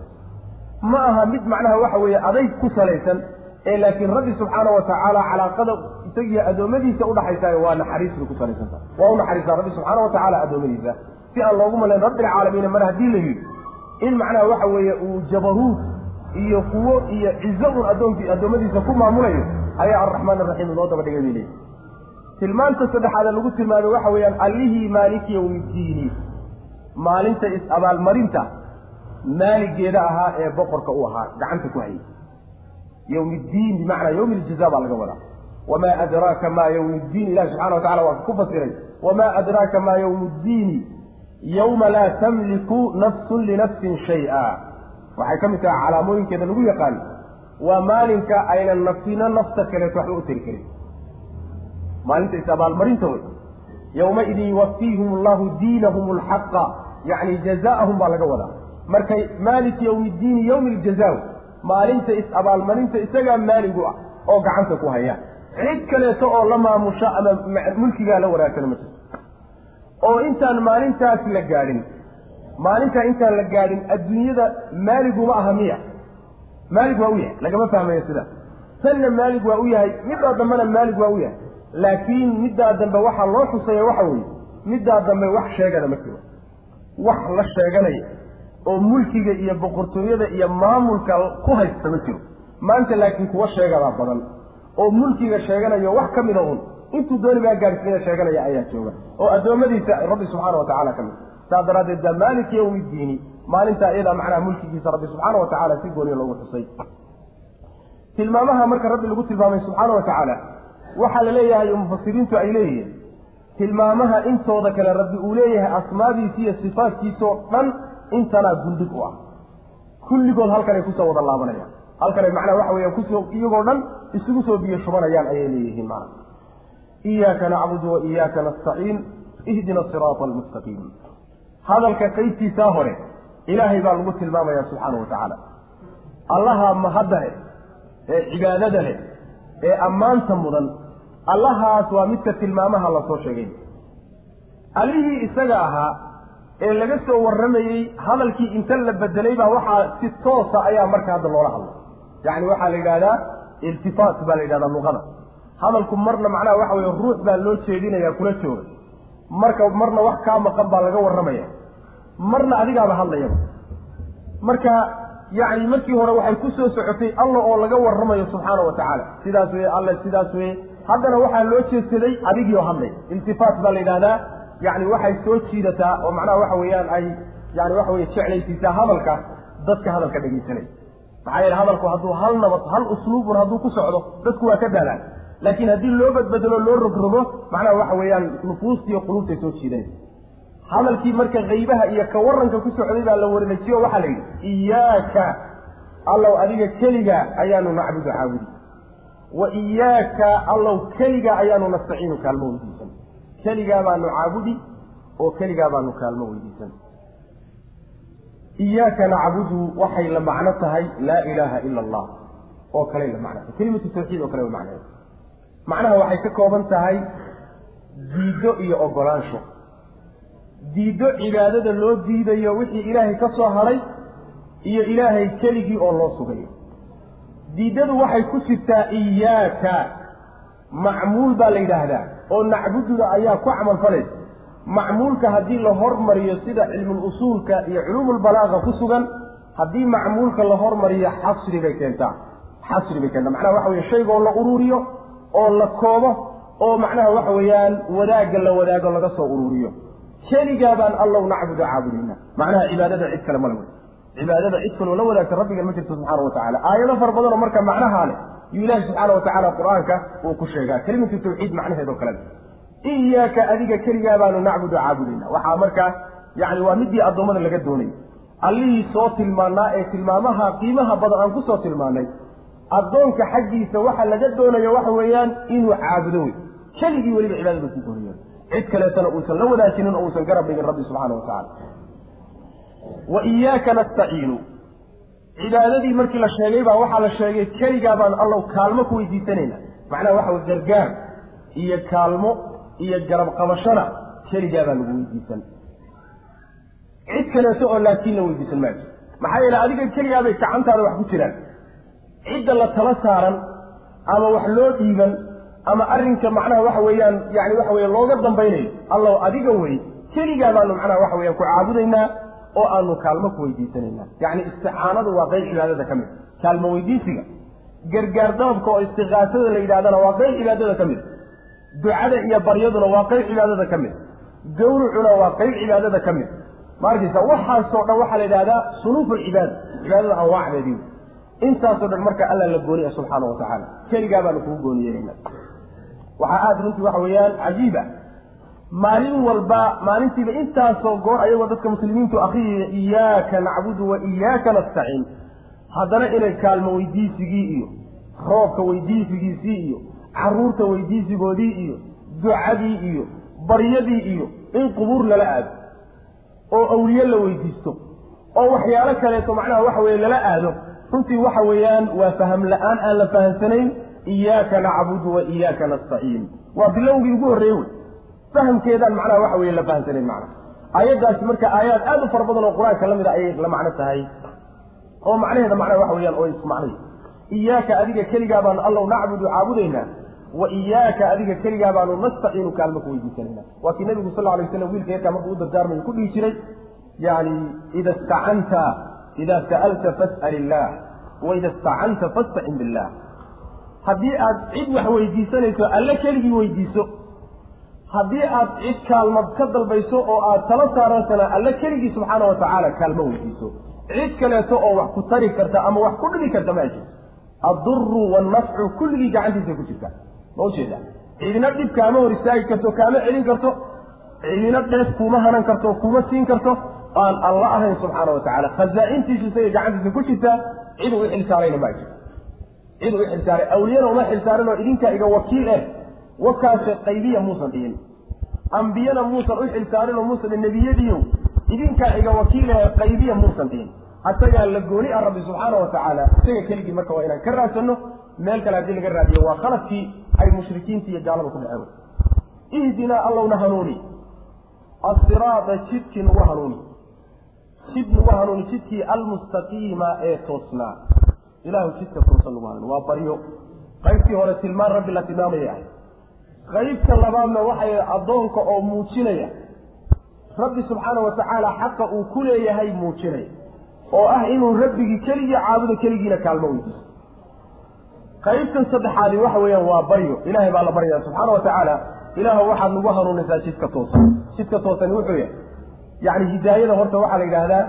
Ma aha mid macnaha waxa weeye adayg ku salaysan ee laakiin rabbi subxaana wa tacaala calaaqada isagiyo addoommadiisa udhaxaysaay waa naxariis bay ku salaysantaha waa u naxariistaa rabbi subxaana wa tacaala addoommadiisa. Si aan loogu malayn rabbilcaalamiina mar haddii la yidhi in macnaha waxa weeye uu jabaruud iyo quwo iyo cizo un addoonkii addoommadiisa ku maamulayo ayaa arraxmaan araxiim loo daba dhigay bay leeyihi tilmaanta saddexaade lagu tilmaamay waxa weeyaan allihii maaliki yowmiddiini maalinta is-abaalmarinta maaligeeda ahaa ee boqorka u ahaa gacanta ku hayay. Yowmiddiin bimacnaa yowmi iljaza baa laga wadaa. Wamaa adraaka maa yowmu ddiin ilahi subxana wa tacala waa ku fasiray wamaa adraaka maa yowmu ddiini yowma laa tamliku nafsun linafsin shay-a waxay ka mid tahay calaamooyinkeeda lagu yaqaan waa maalinka aynan nafsina nafta kaleeto waxba u tari karin. Maalinta is-abaalmarinta wey yowmaidin yuwafiihum allahu diinahum alxaqa yacni jazaa'ahum baa laga wadaa. Markay maaliki yowmi ddiini yowmi iljazaa maalinta is-abaalmarinta isagaa maaligu ah oo gacanta ku haya. Cid kaleeto oo la maamusha ama mulkigaa la wanaagsan ma jirto. Oo intaan maalintaas la gaadhin maalintaa intaan la gaadhin adduunyada maaliguma aha miya. Maalig waa u yahay lagama fahmayo sidaas tanna maalig waa u yahay middaa dambena maalig waa u yahay. Laakiin middaa dambe waxaa loo xusaya waxa weeye middaa dambe wax sheegana ma jiro. Wax la sheeganaya oo mulkiga iyo boqortooyada iyo maamulka ku haysta ma jiro. Maanta laakiin kuwa sheegadaa badan oo mulkiga sheeganayo wax ka mida un intuu dooni baa gaadhsiina sheeganaya ayaa jooga. Oo addoommadiisa rabbi subxaana wa tacala ka mid saas daraaddeed baa maaliki yowmi ddiini maalintaa iyadaa macnaha mulkigiisa rabbi subxaana wa tacala si gooniya loogu xusay. Tilmaamaha marka rabbi lagu tilmaamay subxaana wa tacaala waxaa la leeyahay oo mufasiriintu ay leeyihiin tilmaamaha intooda kale rabbi uu leeyahay asmaadiisa iyo sifaadkiisoo dhan intanaa gundhig u ah. Kulligood halkanay ku soo wada laabanayaan. Halkanay macnaha waxa weeyaan ku soo iyagoo dhan isugu soo biyo shubanayaan ayay leeyihiin macna iyaaka nacbudu wa iyaaka nastaciin ihdina asiraata almustaqiim hadalka qaybtiisaa hore ilaahay baa lagu tilmaamayaa subxaana wa tacaala. Allaha mahadda leh ee cibaadada leh ee ammaanta mudan allahaas waa midka tilmaamaha la soo sheegay. Allihii isaga ahaa ee laga soo warramayey hadalkii inta la bedelay baa waxaa si toosa ayaa marka hadda loola hadlay. Yacni waxaa la yidhahdaa iltifaat baa la yidhahdaa luqada. Hadalku marna macnaha waxa weye ruux baa loo jeedinaya kula jooga marka marna wax kaa maqan baa laga warramaya. Marna adigaaba hadlayaba marka yacni markii hore waxay ku soo socotay alla oo laga warramayo subxaana wa tacaala. Sidaas weye alle sidaas weye haddana waxaa loo jeedsaday adigii oo hadlay. Iltifaat baa la yidhahdaa yacni waxay soo jiidataa oo macnaha waxa weeyaan ay yani waxa weye jeclaysiisaa hadalka dadka hadalka dhegaysanay maxaa yeele hadalku hadduu hal nabad hal usluubun hadduu ku socdo dadku waa ka daalaan laakiin haddii loo badbedelo loo rogrogo macnaha waxa weeyaan nufuustiiyo quluubtay soo jiidanaysa hadalkii marka kaybaha iyo ka waranka ku socday baa la wareejiyo waxaa la yidhi iyaaka allow adiga keliga ayaanu nacbudu caabudi. Wa iyaaka allow keliga ayaanu nastaciinu kaalmo weydiisan. Keligaa baanu caabudi oo keligaa baanu kaalmo weydiisan. Iyaaka nacbudu waxay la macno tahay laa ilaaha ila allah oo kaley la macno tahay. Kelimatu tawxiid oo kale way macnaheed macnaha waxay ka kooban tahay diiddo iyo ogolaansho diiddo cibaadada loo diidayo wixii ilaahay ka soo hadhay iyo ilaahay keligii oo loo sugayo. Diiddadu waxay ku jirtaa iyaaka. Macmuul baa la yidhaahdaa oo nacbududa ayaa ku camal falaysa macmuulka haddii la hormariyo sida cilmul usuulka iyo culuumulbalaaqa ku sugan haddii macmuulka la hormariyo xasri bay keentaa. Xasri bay keentaa. Macnaha waxa weye shaygoo la uruuriyo oo la koobo oo macnaha waxa weeyaan wadaagga la wadaago laga soo uruuriyo keligaa baan allow nacbudu caabudina macnaha cibaadada cid kale wey cibaadada cid kaloo la wadaagta rabbigan ma jirto subxaana wa tacala aayado fara badanoo marka macnahaa leh yuu ilaahi subxaana wa tacaala qur'aanka uu ku sheegaa. Kelimatu tawxiid macnaheed oo kalea iyaaka adiga keligaa baanu nacbudu caabudayna waxaa markaa yani waa midii addoommada laga doonay. Allihii soo tilmaanaa ee tilmaamaha qiimaha badan aan ku soo tilmaanay addoonka xaggiisa waxa laga doonayo waxa weeyaan inuu caabudo wey keligii weliba cibaadada ku doonaya cid kaleetana uusan la wadaajinin oo uusan garab dhigin rabbi subxaana wa tacala wa iyaaka nastaciinu. Cibaadadii markii la sheegay baa waxaa la sheegay keligaa baan allow kaalmo ku weydiisanayna. Macnaha waxa wey gargaar iyo kaalmo iyo garab qabashana keligaa baa lagu weydiisan. Cid kaleeto oo laakiin la weydiisan maayo. Maxaa yeele adiga keligaabay gacantaada wax ku jiraan cidda la tala saaran ama wax loo dhiiban ama arrinka macnaha waxa weeyaan yani waxa weye looga dambaynayo allow adiga wey keligaa baanu macnaha waxa weyaan ku caabudaynaa oo aanu kaalmo ku weydiisanaynaa. Yacni isticaanadu waa qeyb cibaadada ka mid. Kaalmo weydiisiga gargaar dalabka oo istiqaasada la yidhahdana waa qeyb cibaadada ka mid. Ducada iyo baryaduna waa qeyb cibaadada ka mid. Gawrucuna waa qeyb cibaadada ka mid. Ma arkaysa waxaasoo dhan waxaa la yidhahdaa sunuuf alcibaada cibaadada anwaacdeedii intaasoo dhan marka alla la gooniya subxaana wa tacaala. Keligaa baanu kugu gooniyeynayna waxaa aada runtii waxa weeyaan cajiib ah maalin walba maalintiiba intaasoo goor ayagoo dadka muslimiintu akriyaya iyaaka nacbudu wa iyaaka nastaciin. Haddana inay kaalmo weydiisigii iyo roobka weydiisigiisii iyo carruurta weydiisigoodii iyo ducadii iyo baryadii iyo in qubuur lala aado oo awliye la weydiisto oo waxyaalo kaleeto macnaha waxa weye lala aado runtii waxa weeyaan waa faham la'aan aan la fahamsanayn iyaaka nacbudu wa iyaaka nastaciin. Waa bilowgii ugu horreeye wey. Fahamkeedaan macnaha waxa weye la fahamsanayn macnaha. Aayaddaasi marka aayaad aada u fara badan oo qur'aanka la mid a ayay la macno tahay. Oo macnaheeda macnaha waxa weyaan oo ismacnay iyaaka adiga keligaa baanu allow nacbudu caabudaynaa wa iyaaka adiga keligaa baanu nastaciinu kaalmo ku weydiisanayna waa kii nabigu sal alay waslam wiilka yarkaa markuu u dardaarmayo ku dhihi jiray yani ida istacanta ida sa'alta fas'al illaah wa ida istacanta fastacin billah. Haddii aad cid wax weydiisanayso alle keligii weydiiso. Haddii aad cid kaalmad ka dalbayso oo aad tala saaransana alle keligii subxaana wa tacaala kaalmo weydiiso. Cid kaleeto oo wax ku tari karta ama wax ku dhibi karta ma jirto. Adduru wannafcu kulligii gacantiisa ku jirta. Ma ujeeda cidina dhib kaama hor istaagi karto kaama celin karto. Cidina dheef kuuma hanan karto kuuma siin karto aan alla ahayn subxaana wa tacala khazaa-intiisu isagay gacantiisa ku jirtaa cid u xilsaarayna ma jirto. Cid u xilsaaray awliyana uma xilsaarin oo idinkaa iga wakiil eh. Wakaase qaybiya muusan dhihin. Ambiyana muusan u xilsaarin oo muusan nebiyadiiyo idinkaa iga wakiilahe qaybiya muusan dhihin. Asagaa la gooni ah rabbi subxaana wa tacaala isaga keligii marka waa inaan ka raadsanno meel kale haddii laga raadiyo waa khaladkii ay mushrikiinta iyo gaalada ku dhaceen. Ihdinaa allowna hanuuni. Asiraada jidkii nagu hanuuni jid nagu hanuuni jidkii almustaqiima ee toosnaa. Ilaahu jidka toosan nagu hanuuni waa baryo. Qaybtii hore tilmaan rabbi la tilmaamaya. Ahay qaybta labaadna waxay addoonka oo muujinaya. Rabbi subxaana wa tacaala xaqa uu ku leeyahay muujinaya. Oo ah inuu rabbigii keligii caabudo keligiina kaalmo weydiiso qaybtan saddexaadi waxa weeyaan waa baryo. Ilaahay baa la baryaya subxaana wa tacaala ilaahu waxaad nagu hanuunisaa jidka toosan. Jidka toosani wuxuu yahay yacni hidaayada horta waxaa la yidhaahdaa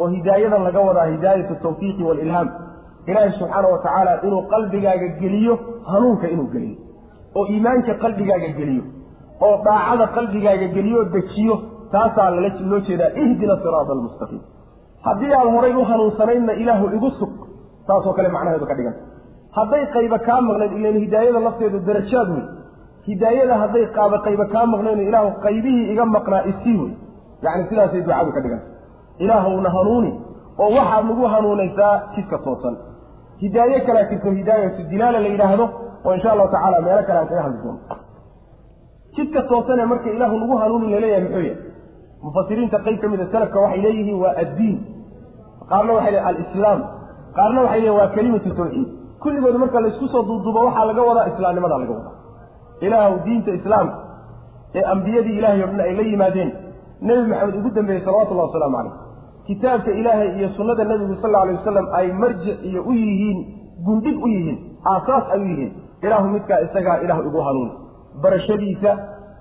oo hidaayada laga wadaa hidaayatu tawfiiqi waalilhaam ilaahay subxaana wa tacaala inuu qalbigaaga geliyo hanuunka inuu geliyo. Oo iimaanka qalbigaaga geliyo. Oo daacada qalbigaaga geliyo dejiyo. Taasaa loo jeedaa ihdina siraada almustaqiim haddii aad horay u hanuunsanaydna ilaahu igu sug saasoo kale macnaheedu ka dhiganta hadday qayba kaa maqnayd ilan hidaayada lafteedu darajaad wey hidaayada hadday qaaba qayba kaa maqnayn ilaahu qaybihii iga maqnaa isii wey yacni sidaasay ducadu ka dhiganta ilaahowna hanuuni oo waxaad nagu hanuunaysaa jidka toosan. Hidaaye kalaa jirto hidaayatu dilaala la yidhaahdo oo insha allahu tacala meelo kale aan kaga hadli doono jidka toosanee marka ilaahu nagu hanuuni la leeyahay muxuu yahay? Mufasiriinta qayb ka mida salafka waxay leeyihiin waa addiin. Qaarna waxay leeyihiin alislaam. Qaarna waxay leeyihiin waa kelimatu tawxiid. Kulligood marka laysku soo duuduubo waxaa laga wadaa islaamnimadaa laga wadaa. Ilaahu diinta islaamka ee ambiyadii ilahay o dhan ay la yimaadeen nebi maxamed ugu dambeeyey salawatullahi wasalaamu calayh. Kitaabka ilaahay iyo sunnada nebigu sal alay wasalam ay marjic iyo u yihiin gundhig u yihiin aasaas ay u yihiin. Ilaahu midkaa isagaa ilaahu igu hanuuni barashadiisa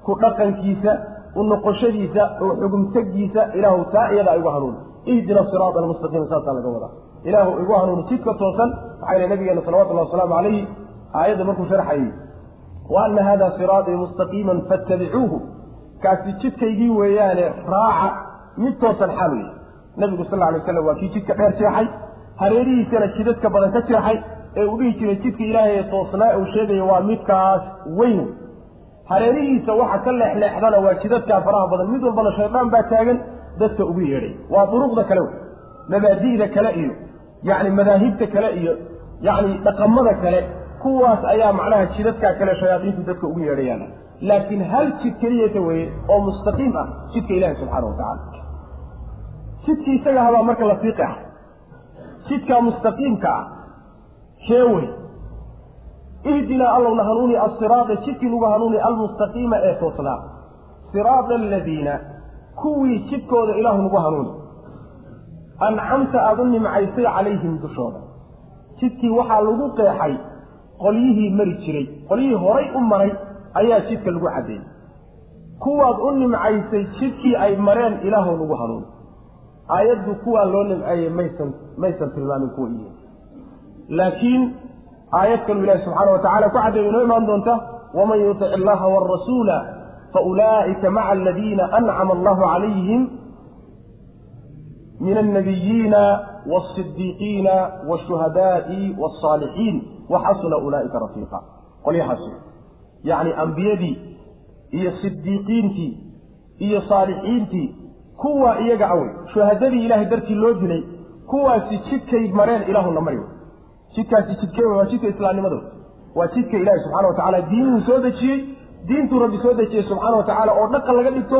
ku dhaqankiisa u noqoshadiisa oo xugumtegiisa ilaahu taa iyadaa igu hanuuni ihdina siraada almustaqiima saasaa laga wadaa. Ilaahu igu hanuuni jidka toosan waxaa yidhi nabigeena salawatullahi wasalaamu calayhi aayadda markuu sharxayay wa ana hada siraatii mustaqiiman fattabicuuhu kaasi jidkaygii weeyaane raaca mid toosan xaal wey nabigu sal alay waslam waa kii jidka dheer jeexay hareerihiisana jidadka badan ka jeexay ee uu dhihi jiray jidka ilaahay ee toosnaa uu sheegayo waa midkaas weyn. Hareerihiisa waxa ka leexleexdana waa jidadkaa faraha badan. Mid walbana shaydaan baa taagan dadka ugu yeedhay. Waa duruqda kale wey mabaadi'da kale iyo yacni madaahibta kale iyo yacni dhaqamada kale kuwaas ayaa macnaha jidadkaa kale shayaadiintu dadka ugu yeedhayaan laakiin hal jid keliyata weeye oo mustaqiim ah jidka ilaahi subxaana wa tacala jidkii isaga habaa marka la fiiqi ah. Jidkaa mustaqiimka ah shee wey ihdinaa allowna hanuuni asiraada jidkii lagu hanuuni almustaqiima ee toosnaa. Siraada aladiina kuwii jidkooda ilaahu nagu hanuuni. Ancamta aada u nimcaysay calayhim dushooda. Jidkii waxaa lagu qeexay qolyihii mari jiray qolyihii horay u maray ayaa jidka lagu caddeeyey kuwaad u nimcaysay jidkii ay mareen ilaahu nagu hanuuni aayaddu kuwaa loo nimceeyey maysan maysan tilmaamin kuwa iyo. Laakiin aayad kalu ilaahi subxaana wa tacala ku caddeeyo inoo imaan doonta waman yutic illaha waarasuula faulaa'ika maca aladiina ancama allahu calayhim min alnabiyiina waasidiiqiina waashuhadaai wasaalixiin waxasuna ulaa'ika rafiiqa. Qolyahaas yacni ambiyadii iyo sidiiqiintii iyo saalixiintii kuwa iyaga awey shuhadadii ilahay dartii loo dilay kuwaasi jidkay mareen ilaahuna mari jidkaasi jidkee waa jidka islaamnimada waa jidka ilaahi subxana wa tacala diinuu soo dejiyey diintuu rabbi soo dejiyey subxaana wa tacaala oo dhaqan laga dhigto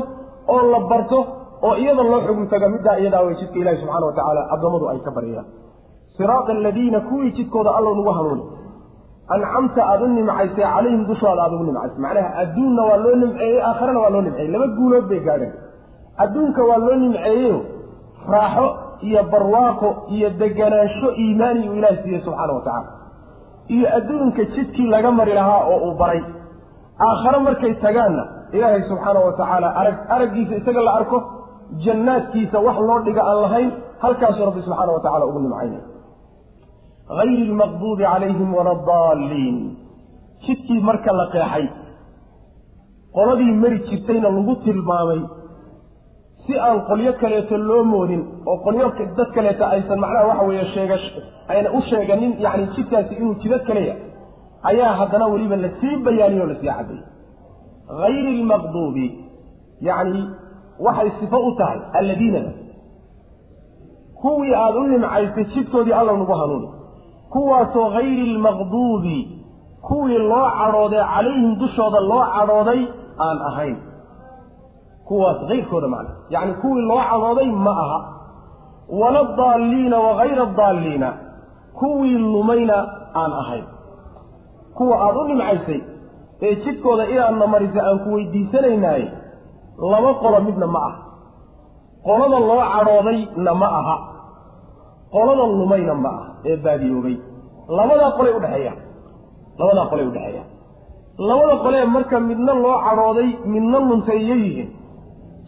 oo la barto oo iyada loo xugum taga middaa iyadaa wey jidka ilahi subxana wa tacaala addoommadu ay ka baryayaan siraada aladiina kuwii jidkooda allow nagu hanuuni ancamta aada u nimcaysay calayhim dushooda aada ugu nimcaysay macnaha adduunna waa loo nimceeyey aakharana waa loo nimceeyey laba guulood bay gaadheen adduunka waa loo nimceeyeyo raaxo iyo barwaaqo iyo deganaansho iimaani uu ilaah siiyey subxaana wa tacaala iyo adduunka jidkii laga mari lahaa oo uu baray aakhare markay tagaanna ilaahay subxaana wa tacaala arag araggiisa isaga la arko jannaadkiisa wax loo dhiga aan lahayn halkaasuu rabbi subxaana wa tacala ugu nimcaynay hayri lmaqduubi calayhim wala adaalliin jidkii marka la qeexay qoladii mari jirtayna lagu tilmaamay si aan qolyo kaleeto loo moodin oo qolyo dad kaleeto aysan macnaha waxa weeye sheega ayna u sheeganin yacni jidkaasi inuu jido kaleya ayaa haddana weliba la sii bayaaniyo la sii cadday hayri lmaqduubi yacni waxay sifo u tahay alladiinada kuwii aada u nimcaysay jidkoodii alla nagu hanuuni kuwaasoo hayri lmaqduubi kuwii loo cadhooday calayhim dushooda loo cadhooday aan ahayn. Kuwaas kayrkooda macna yacni kuwii loo cadhooday ma aha. Wala adaalliina wagayra adaalliina kuwii lumayna aan ahayn. Kuwa aada u nimcaysay ee jidkooda inaadna marisa aan ku weydiisanaynaaye laba qolo midna ma aha. Qolada loo cadhoodayna ma aha. Qolada lumayna ma aha ee baadiyoobay labadaa qolay udhexeeyaan labadaa qolay udhexeeyaan labada qolee marka midna loo cadhooday midna luntayiyo yihiin.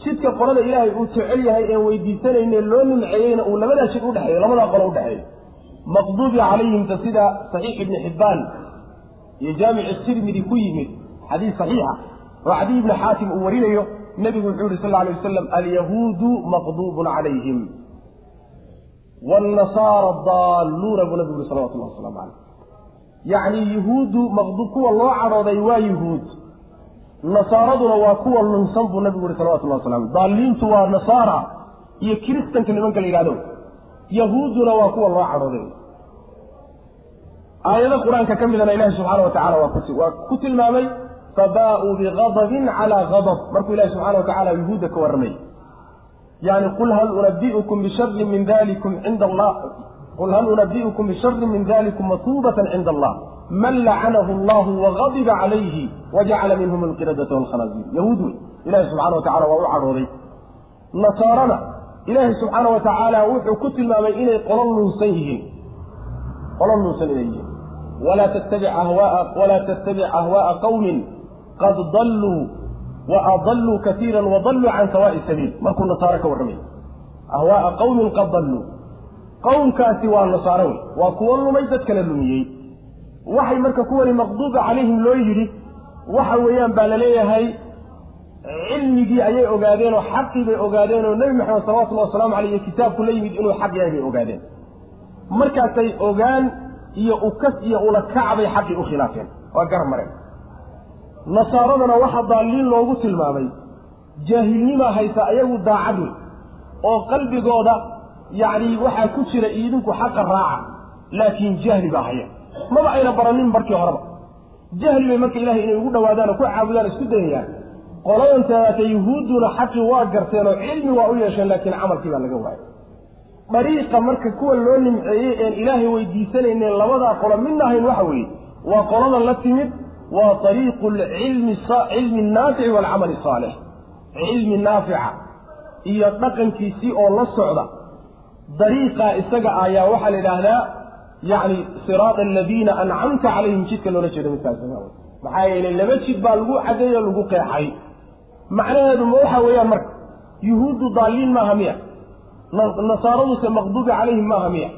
Jidka qolada ilaahay uu jecel yahay een weydiisanayne loo nimceeyeyna uu labadaa jid udhexeeyo labadaa qolo udhexeeyo maqduubi calayhimta sida saxiix ibni xibbaan iyo jaamic tirmidi ku yimid xadiis saxiixa oo cadiy ibni xaatim uu warinayo. Nebigu wuxuu yihi sal lla alay wasalam alyahuudu maqduubun calayhim waalnasaara daalluuna buu nabigu yihi salawatullahi wasalaamu caleyh yacni yuhuuddu maqduub kuwa loo cadhooday waa yuhuud nasaaraduna waa kuwa lunsan buu nabigu yihi salawatullahi wasalam daalliintu waa nasaara iyo kiristanka nimanka la yidhahdo yahuudduna waa kuwa loo cadhooday aayado qur'aanka ka midana ilahi subxaana wa tacala waa ku tilmaamay fabaa-uu bigadabin calaa gadab markuu ilahi subxana wa tacala yuhuudda ka warramay yani qul hal unabiukum bisharin min dalikum cinda allah qul hal unabi'ukum bisharin min dalikum matuubatan cinda allah man lacanahu allahu wagadiba calayhi wajacala minhum alqiradata walkhanaasiir yahuud wey ilahi subxana wa tacala waa u cadhooday nasaarana ilaahi subxaana wa tacaala wuxuu ku tilmaamay inay qolo nuunsan yihiin qolo nuunsan inay yihiin walaa tattabic ahwaa qawmin qad dalluu adalluu katiira wadalluu can sawaa'i sabiil markuu nasaaro ka warramay ahwaaa qawmin qad dalluu qowmkaasi waa nasaaro wey waa kuwo lumay dad kala lumiyey waxay marka kuwani maqduuba calayhim loo yidhi waxa weeyaan baa la leeyahay cilmigii ayay ogaadeen oo xaqii bay ogaadeen oo nebi maxamed salawatullahi wasalaamu caleyh iyo kitaabku la yimid inuu xaq yahay bay ogaadeen markaasay ogaan iyo ukas iyo ulakac bay xaqii u khilaafeen waa garab mareen nasaaradana waxaa daalliin loogu tilmaamay. Jaahilnimaa haysa ayagu daacad wey oo qalbigooda yacni waxaa ku jira idinku xaqa raaca laakiin jahli baa haya. Maba ayna baranin markii horeba. Jahli bay marka ilahay inay ugu dhawaadaan oo ku caabudaan isku dayayaan. Qoladan taata yuhuudduna xaqii waa garteen oo cilmi waa u yeesheen laakiin camalkii baa laga waayay. Dariiqa marka kuwa loo nimceeyey een ilaahay weydiisanayne labadaa qolo midna ahayn waxa weeye waa qoladan la timid waa ariiqu cilmi naafici waalcamali saalix cilmi naafica iyo dhaqankiisii oo la socda. Dariiqaa isaga ayaa waxaa la yidhaahdaa yacni siraada aladiina ancamta calayhim jidka loola jeedo midkaas. Maxaa yeelay laba jid baa lagu cadeeyo lagu qeexay. Macnaheedu ma waxa weeyaan marka yuhuuddu daalliin maaha miya. Nasaaraduse maqduubi calayhim maaha miya.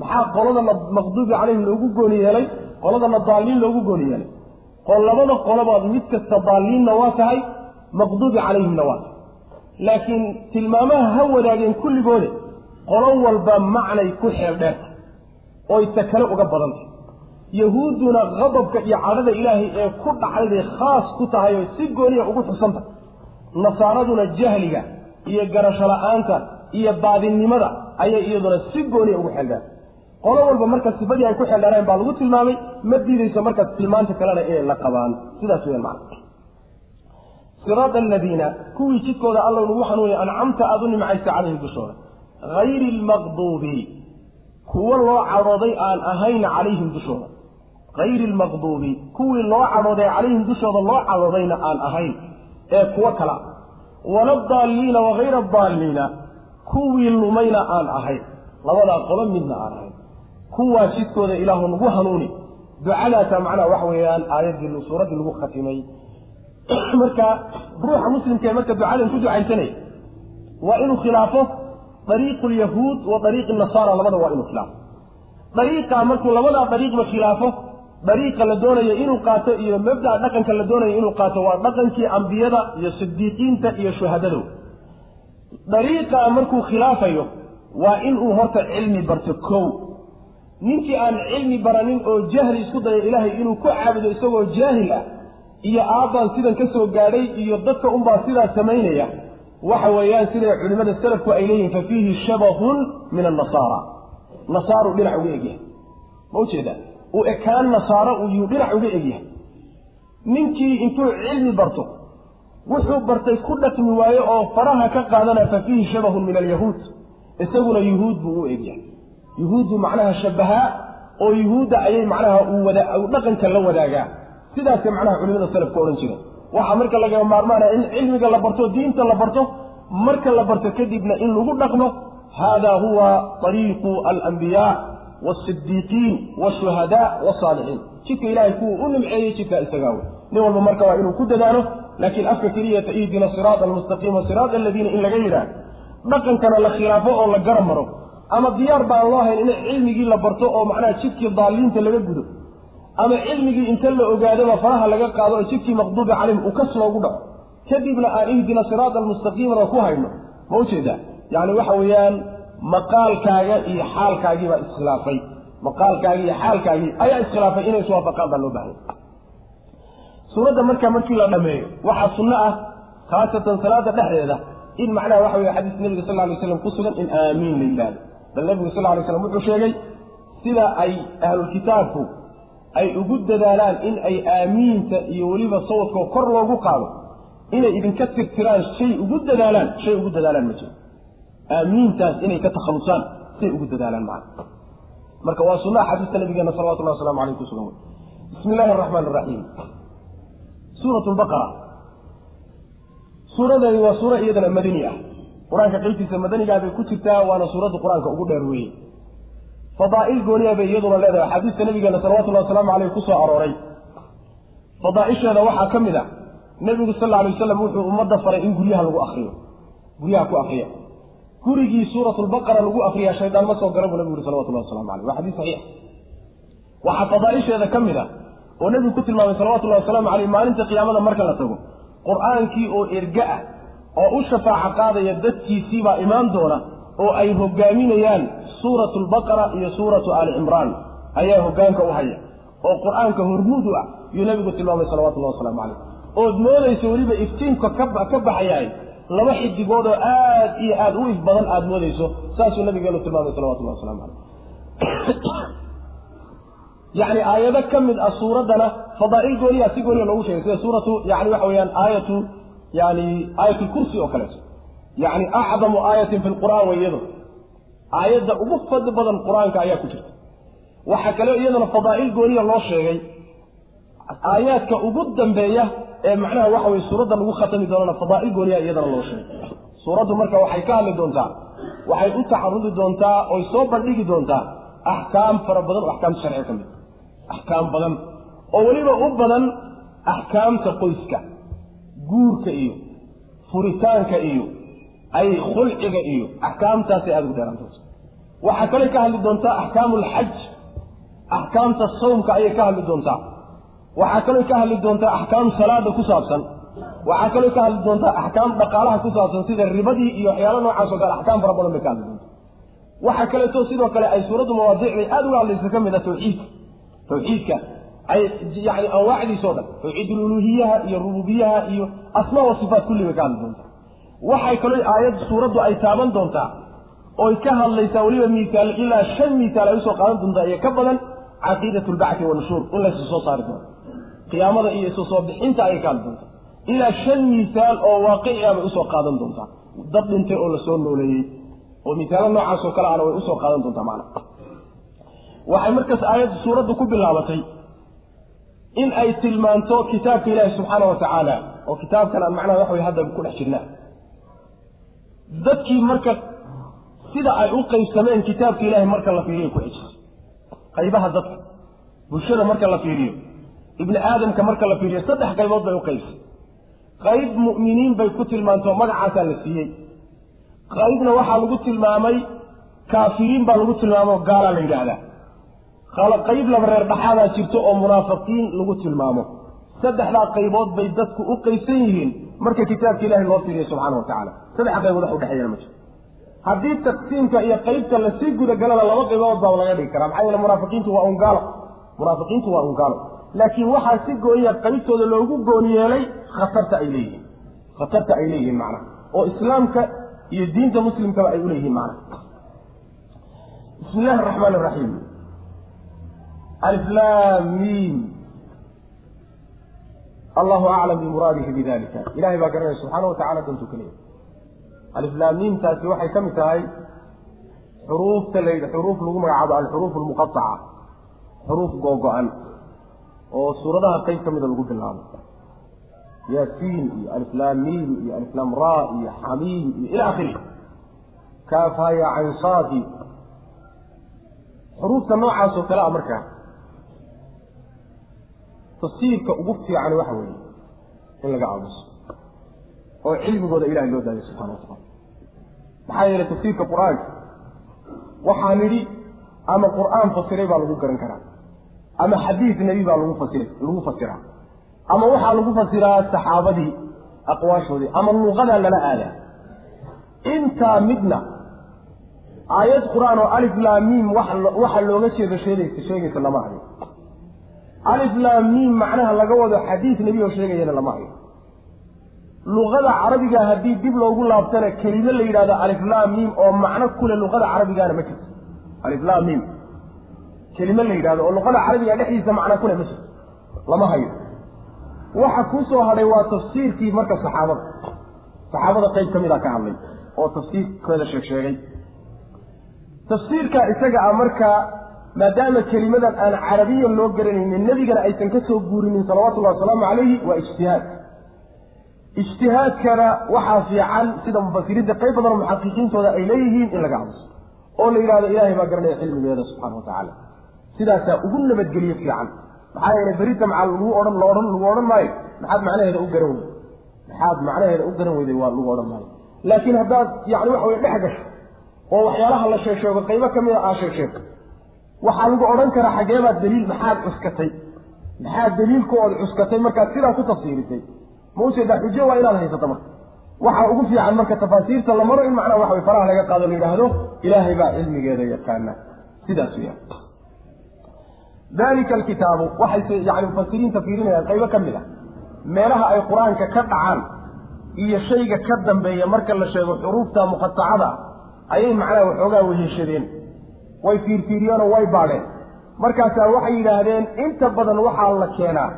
Maxaa qoladana maqduubi calayhim loogu gooni yeelay? Qoladana daalliin loogu gooni yeelay labada qolobaad mid kasta daalliinna waa tahay maqduubi calayhimna waa tahay laakiin tilmaamaha ha wadaageen kulligoode qolo walba macnay ku xeel dheerta oy ta kale uga badantay yahuudduna qadabka iyo cadhada ilaahay ee ku dhacday khaas ku tahay oo si gooniya ugu xusanta nasaaraduna jahliga iyo garasho la'aanta iyo baadinnimada ayay iyaduna si gooniya ugu xeeldheer qolo walba marka sifadii ay ku xeeldheereen baa lagu tilmaamay ma diidayso markaas tilmaanta kalena inay la qabaan. Sidaas weyan macna. Siraada aladiina kuwii jidkooda alla nagu xanuunaya ancamta aada u nimcaysa calayhim dushooda hayri lmaqduubi kuwo loo cadhooday aan ahayn calayhim dushooda hayri lmaqduubi kuwii loo cadhooday calayhim dushooda loo cadhoodayna aan ahayn ee kuwo kala. Wala daalliina wahayra daalliina kuwii lumayna aan ahayn. Labadaa qolo midna aan ahayn kuwaa jidkooda ilaahu nagu hanuuni. Ducadaasa macnaha waxa weeyaan aayaddii suuraddii lagu khatimay. Marka ruuxa muslimka ee marka ducadan ku ducaysanaya waa inuu khilaafo dariiqu lyahuud wa dariiqi nasaara labada waa inuu khilaafo. Dariiqa markuu labadaa dariiqba khilaafo dariiqa la doonayo inuu qaato iyo mabda'a dhaqanka la doonayo inuu qaato waa dhaqankii ambiyada iyo sidiiqiinta iyo shuhadado dariiqa markuu khilaafayo waa inuu horta cilmi barto kow ninkii aan cilmi baranin oo jahli isku dayo ilaahay inuu ku caabudo isagoo jaahil ah iyo aabbaan sidan ka soo gaadhay iyo dadka unbaa sidaa samaynaya waxa weeyaan siday culimmada salafku ay leeyihiin fa fiihi shabahun min annasaara. Nasaaru dhinac uga egyahay ma u jeedaa uu ekaan nasaaro uyuu dhinac uga egyahay ninkii intuu cilmi barto wuxuu bartay ku dhaqmi waayo oo faraha ka qaadana fa fiihi shabahun min alyahuud. Isaguna yuhuud buu u egyahay yuhuuddu macnaha shabahaa oo yuhuudda ayay macnaha dhaqanka la wadaagaa. Sidaasay macnaha culimada salafka odhan jireen. Waxaa marka lagama maarmaanaya in cilmiga la barto diinta la barto marka la barto kadibna in lagu dhaqmo hada huwa ariiqu alambiyaa wasidiiqiin washuhadaa wasaalixiin jidka ilaahay kuwuu u nimceeyey jidkaa isagaa wey nin walba marka waa inuu ku dadaalo laakiin afka keliyata ihdina siraata almustaqiima siraata aladiina in laga yidhaah dhaqankana la khilaafo oo la garab maro ama diyaar baan loo hayn in cilmigii la barto oo macnaha jidkii daaliinta laga gudo. Ama cilmigii inta la ogaadoba faraha laga qaado oo jidkii maqduubi calayhim uu kas loogu dhaco kadibna aan ihdina siraata almustaqiimana ku hayno ma u jeedaa yacni waxa weeyaan maqaalkaaga iyo xaalkaagii baa iskhilaafay. Maqaalkaagii iyo xaalkaagii ayaa iskhilaafay inay iswaafaqaan baa loo baahanya suuradda markaa markii la dhameeyo waxaa sunno ah khaasatan salaada dhexdeeda in macnaha waxa weye xadiis nabiga sal ly slam ku sugan in aamiin la yidhahdo bal nabigu sal lay slam wuxuu sheegay sida ay ahlulkitaabku ay ugu dadaalaan in ay aamiinta iyo weliba sawdkoo kor loogu qaado inay idinka tirtiraan shay ugu dadaalaan shay ugu dadaalaan ma jiro. Aamiintaas inay ka takhalusaan say ugu dadaalaan macna marka waa sunna xadiista nabigeena salawatullah waslamu aleyh ku bismi illaahi araxmaan araxiim suurat lbaqara suuradeedi waa suuro iyadana madani ah qur'aanka qaybtiisa madanigaa bay ku jirtaa waana suuradda qur'aanka ugu dheer weeye. Fadaa'il gooniya bay iyaduna leedahay. Axaadiista nabigeena salawatullahi wasalaamu caleyh ku soo arooray. Fadaa'isheeda waxaa ka mid a nebigu sal lla alay wasalam wuxuu ummadda faray in guryaha lagu akriyo guryaha ku akriya gurigii suurat lbaqara lagu akriyaa shaydaan ma soo gala buu nabigu yuri salawatullahi waslamu caleyh waa xadiis saxiix. Waxaa fadaaisheeda ka mid a oo nebigu ku tilmaamay salawatullahi wasalaamu caleyh maalinta qiyaamada marka la tago qur'aankii oo erga ah oo u shafaaco qaadaya dadkiisiibaa imaan doona oo ay hogaaminayaan suuratu lbaqara iyo suuratu aali cimraan. Ayaa hogaanka u haya oo qur'aanka hormuud u ah yuu nebigu tilmaamay salawatullahi wasalaamu caleyh ood moodayso weliba iftiinka ka baxayahay laba xidigood oo aad iyo aada u if badan aada moodayso saasuu nabigeenu tilmaamay salawatullahi waslamu caleyh yacni aayado ka mid ah suuraddana fadaa'il gooniya si gooniya loogu sheegay sida suuratu yani waxa weeyaan aayatu yani aayat lkursi oo kaleeto. Yacni acdamu aayatin fi lqur'aan way iyado aayadda ugu fadli badan qur'aanka ayaa ku jirta. Waxaa kaleo iyadana fadaa'il gooniya loo sheegay aayaadka ugu dambeeya ee macnaha waxa weye suuradda lagu khatami doonana fadaa'il gooniya iyadana loo sheegay. Suuraddu marka waxay ka hadli doontaa waxay u tacarudi doontaa oy soo bandhigi doontaa axkaam fara badan oo axkaamta sharciga ka mid axkaam badan. Oo weliba u badan axkaamta qoyska guurka iyo furitaanka iyo ay khulciga iyo axkaamtaasay aada ugu dheeraan doonta waxaa kaley ka hadli doontaa axkaamu alxaj axkaamta sawmka ayay ka hadli doontaa waxaa kaloo ka hadli doontaa axkaam salaada ku saabsan. Waxaa kaloo ka hadli doontaa axkaam dhaqaalaha ku saabsan sida ribadii iyo waxyaala noocaas o kale axkaam fara badan bay ka hadli doontaa waxaa kaleeto sidoo kale ay suuraddu mawaadiicday aada uga hadlaysa ka mid a tawxiidka. Tawxiidka yani anwaacdiisao dhan tawxiidululuhiyaha iyo rububiyaha iyo asmaa wa sifaat kulli bay ka hadli doontaa waxay kaloo aayad suuraddu ay taaban doontaa oy ka hadlaysaa weliba miisaal ilaa shan miisaal ay u soo qaadan doontaa iyo ka badan caqiidat lbacti wanushuur in laysu soo saari doono. Qiyaamada iyo isu soo bixinta ayay ka hadli doontaa. Ilaa shan miisaal oo waaqici ah bay u soo qaadan doontaa. Dad dhintay oo la soo nooleeyey oo misaalo noocaasoo kale ana way u soo qaadan doontaa macna. Waxay markaas aayadda suuraddu ku bilaabatay in ay tilmaanto kitaabka ilaahi subxaana wa tacaala oo kitaabkan aan macnaha wax way hadda ku dhex jirnaa. Dadkii marka sida ay u qaybsameen kitaabka ilaahi marka la fiiriyo ku xijisay qaybaha dadka. Bulshada marka la fiiriyo. Ibni aadamka marka la fiiriyo. Saddex qaybood bay u qaybsay qayb mu'miniin bay ku tilmaantoo magacaasaa la siiyey. Qaybna waxaa lagu tilmaamay kaafiriin baa lagu tilmaamo. Gaalaa la yidhaahdaa qayb laba reer dhaxaadaa jirto oo munaafiqiin lagu tilmaamo. Saddexdaa qaybood bay dadku u qaybsan yihiin. Marka kitaabka ilahi loo fiiriyo subxaana wa tacaala. Saddex qaybood wax udhexeeyana ma jiro. Haddii taqsiimka iyo qaybta la sii gudagalana laba qaybood baa laga dhigi karaa. Maxaa yeele munaafiqiintu waa un gaalo. Munaafiqiintu waa un gaalo. Laakiin waxaa si gooniya qaybtooda loogu gooni yeelay khatarta ay leeyihiin. Khatarta ay leeyihiin macnaha oo islaamka iyo diinta muslimkaba ay uleeyihiin macnaha bismi illahi araxmaan araxiim aliflaamiim allahu aclam bimuraadihi bidalika ilahay baa garanaya subxaana wa tacala dantuu ka leeyahy aliflaamiimtaasi waxay ka mid tahay xuruufta la xuruuf lagu magacaabo alxuruuf almuqaaca xuruuf googo-an oo suuradaha qayb ka mida lagu bilaabo. Yaasiin iyo aliflaamiim iyo aliflaam ra iyo xamiim iyo ila akhiri. Kaafhaya caynsaadi xuruufta noocaas oo kale a markaa tafsiirka ugu fiican waxa weeye in laga aamuso oo cilmigooda ilahay loo daayo subxana wa tacala maxaa yeelay tafsiirka qur'aanka waxaa nidhi ama qur'aan fasiray baa lagu garan karaa ama xadiis nebi baa lagu fasira lagu fasiraa ama waxaa lagu fasiraa saxaabadii aqwaashoodii ama luqadaa lala aadaa. Intaa midna aayad qur'aan oo alif laamiim waxa looga jeedo sheegaysa sheegaysa lama hayo alif laamiim macnaha laga wado xadiis nebi oo sheegayana lama hayo. Luqada carabiga haddii dib loogu laabtana kelime la yidhahdo aliflaamiim oo macno kule luqada carabigaana ma jirto. Aliflaamiim kelime la yidhahdo oo luqada carabiga dhexdiisa macno kule ma jirto. Lama hayo. Waxa kuu soo hadhay waa tafsiirkii marka saxaabada. Saxaabada qayb ka mid a ka hadlay oo tafsiirkooda sheeg sheegay tafsiirka isaga ah markaa maadaama kelimadan aan carabiyan loo garanaynin nebigana aysan ka soo guurinin salawatullahi wasalaamu calayhi waa ijtihaad. Ijtihaadkana waxaa fiican sida mufasiriinta qayb badanoo muxaqiqiintooda ay leeyihiin in laga hadlo oo la yidhahdo ilaahay baa garanaya cilmigeeda subxana wa tacaala. Sidaasaa ugu nabadgeliye fiican maxaa yeelay berita maxaa lagu odhan loodhan lagu odhan maayo maxaad macnaheeda u garan weyday. Maxaad macnaheeda u garan weyday waa lagu odhan maayo. Laakiin haddaad yani waxa weye dhex gasho oo waxyaalaha la sheeg sheego qaybo ka mid a aa sheeg sheegto waxaa lagu odhan karaa xageebaad daliil maxaad cuskatay? Maxaad daliilku ood cuskatay markaad sidaa ku tafsiirisay maujeedaa xujo waa inaad haysato marka. Waxaa ugu fiican marka tafaasiirta la maro in macnaha waxa way faraha laga qaado la yidhaahdo ilaahay baa cilmigeeda yaqaana. Sidaas weyaan dalika alkitaabu waxay yani mufasiriinta fiirinayaan qaybo ka mid a meelaha ay qur'aanka ka dhacaan iyo shayga ka dambeeya marka la sheego xuruufta muqatacada ayay macnaha waxoogaa weheshadeen way fiirfiiriyeenoo way baadheen markaasaa waxay yidhaahdeen inta badan waxaa la keenaa.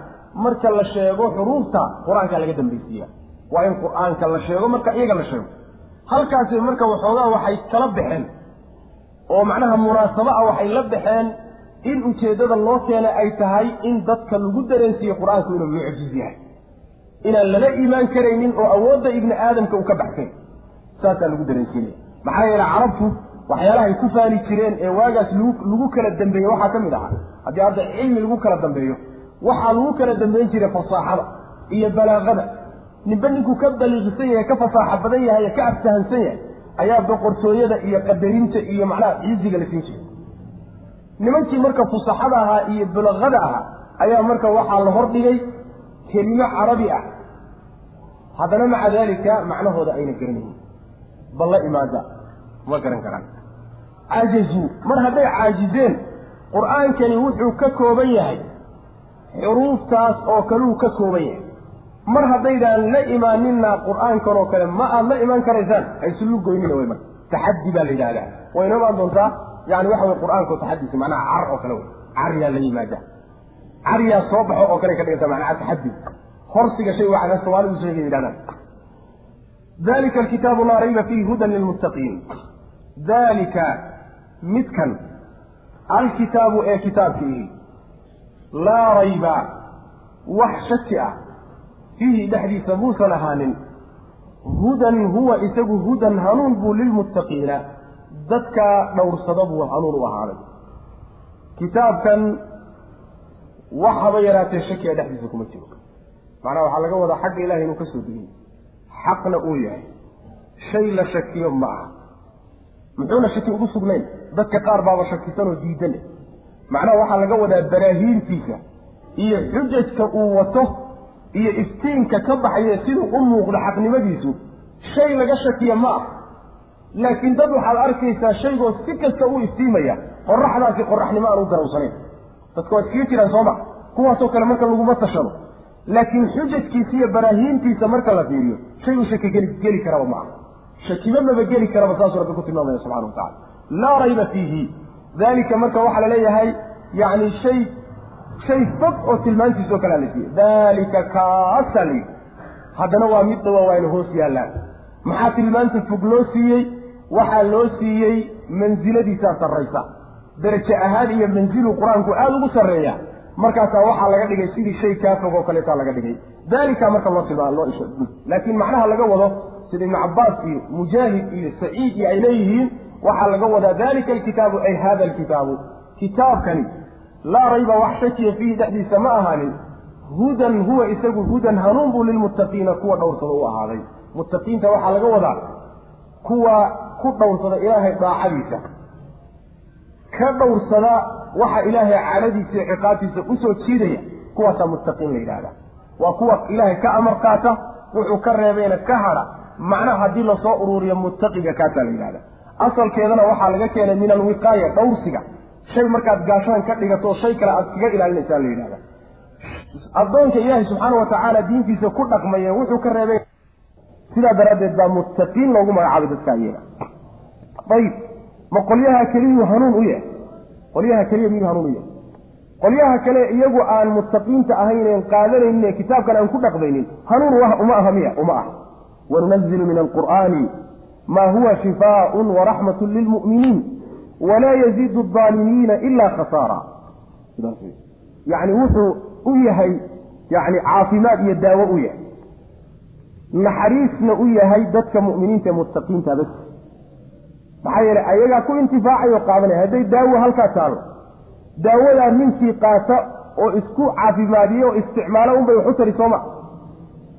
Marka la sheego xuruufta qur'aanka laga dambaysiiya. Waa in qur'aanka la sheego marka iyaga la sheego. Halkaasi marka waxoogaa waxay kala baxeen. Oo macnaha munaasabo ah waxay la baxeen in ujeeddada loo keenay ay tahay in dadka lagu dareensiiyo qur'aanku inuu mucjiz yahay. Inaan lala iimaan karaynin oo awoodda ibni aadamka uu ka baxsay. Saasaa lagu dareensiinaya maxaa yeele carabtu waxyaalahay ku faani jireen ee waagaas lagu kala dambeeye waxaa ka mid ahaa haddii hadda cilmi lagu kala dambeeyo waxaa lagu kala dambeyn jiray fasaaxada iyo balaaqada. Ninba ninkuu ka baliiqisan yahay ka fasaaxa badan yahay ka aftahansan yahay ayaa boqortooyada iyo qadarinta iyo macnaha ciziga la siin jiray. Nimankii marka fusaxada ahaa iyo bulaqada ahaa ayaa marka waxaa la hordhigay kelimo carabi ah. Haddana maca daalika macnahooda ayna garanayin bal la imaada ma garan karaan cajazuu mar hadday caajizeen qur'aankani wuxuu ka kooban yahay xuruuftaas oo kaluu ka kooban yahay. Mar haddaydaan la imaaninna qur'aankan oo kale ma aad la imaan karaysaan? Haysulu goynina wey marka. Taxaddi baa la yidhahdaa wayna imaan doontaa? Yani waxa wey qur'aanko taxadisi macnaha car oo kale wey caryaa la yimaada caryaa soo baxo oo kale ka dhiganta macnaha taxaddi. Horsiga shay waxaa soomaalidu sheegay yidhahdaan dalika alkitaabu laa rayba fiihi hudan lilmuttaqiin. Dalika midkan alkitaabu ee kitaabkiihi laa rayba wax shaki ah fiihi dhexdiisa muusan ahaanin hudan huwa isagu hudan hanuun buu lilmuttaqiina dadka dhowrsada buu hanuun u ahaaday. Kitaabkan wax haba yaraatee shakiga dhexdiisa kuma jiro. Macnaha waxaa laga wadaa xagga ilahay inuu ka soo degin xaqna uu yahay. Shay la shakiyo ma aha. Muxuuna shaki ugu sugnayn dadka qaar baaba shakisanoo diidane macnaha waxaa laga wadaa baraahiintiisa iyo xujajka uu wato iyo iftiinka ka baxaya siduu u muuqdo xaqnimadiisu. Shay laga shakiya ma ah. Laakiin dad waxaad arkaysaa shaygoo si kasta u iftiimaya qoraxdaasi qoraxnimo aan u garawsanayn dadka waa iskaga jiraan sooma kuwaasoo kale marka laguma tashado. Laakiin xujajkiisa iyo baraahiintiisa marka la fiiriyo shay uu shaki geli karaba ma aha. Shakiba maba geli karaba saasuu rabbi ku tilmaamaya subxana wa tacala laa rayba fiihi. Dalika marka waxaa la leeyahay yani shay shay fog oo tilmaantiisa oo kalea la siiyey. Dalika kaasaa haddana waa mid dhawa waa hoos yaallaan maxaa tilmaanta fog loo siiyey? Waxaa loo siiyey mansiladiisaa sarraysa. Daraje ahaan iyo mansilu qur'aanku aada ugu sarreeya. Markaasaa waxaa laga dhigay sidii shay kaa fog oo kaleetaa laga dhigay. Dalika marka loo tilmaa loo isho. Laakiin macnaha laga wado sida ibnu cabbaas iyo mujaahid iyo saciid iyo ay leeyihiin waxaa laga wadaa dalika alkitaabu ay hada alkitaabu. Kitaabkani laa rayba wax shakiya fiihi dhexdiisa ma ahaanin hudan huwa isagu hudan hanuun buu lilmuttaqiina kuwa dhowrsada u ahaaday. Muttaqiinta waxaa laga wadaa kuwa ku dhowrsada ilaahay daacadiisa. Ka dhowrsada waxa ilaahay cadhadiisa iyo ciqaabtiisa u soo jiidaya kuwaasaa muttaqiin la yidhahda waa kuwa ilaahay ka amar qaata wuxuu ka reebayna ka hadha macnaha haddii la soo uruuriyo muttaqiga kaasaa la yidhahda asalkeedana waxaa laga keenay min alwiqaaya dhowrsiga shay markaad gaashaan ka dhigato shay kale aad kaga ilaalinaysaa la yidhahda addoonka ilaahay subxaana wa tacaala diintiisa ku dhaqmaya wuxuu ka reebay. Sidaa daraaddeed baa muttaqiin loogu magacaabay dadka iyaga. Ayib ma qolyaha keliyuu hanuun u yahay? Qolyaha keliya miyuu hanuun u yahay? Qolyaha kale iyagu aan muttaqiinta ahaynen qaadanaynin ee kitaabkan aan ku dhaqmaynin hanuun uma aha miya uma aha. Wanunazilu min alqur'aani maa huwa shifaaun waraxmatu lilmu'miniin walaa yaziidu adaalimiina ilaa khasaara. Yacni wuxuu u yahay yacni caafimaad iyo daawo u yahay. Naxariisna u yahay dadka mu'miniinta ee muttaqiinta maxaa yeelay ayagaa ku intifaacay oo qaadanaya hadday daawo halkaa taallo daawadaa ninkii qaata oo isku caafimaadiye oo isticmaalo unbay waxu tari sooma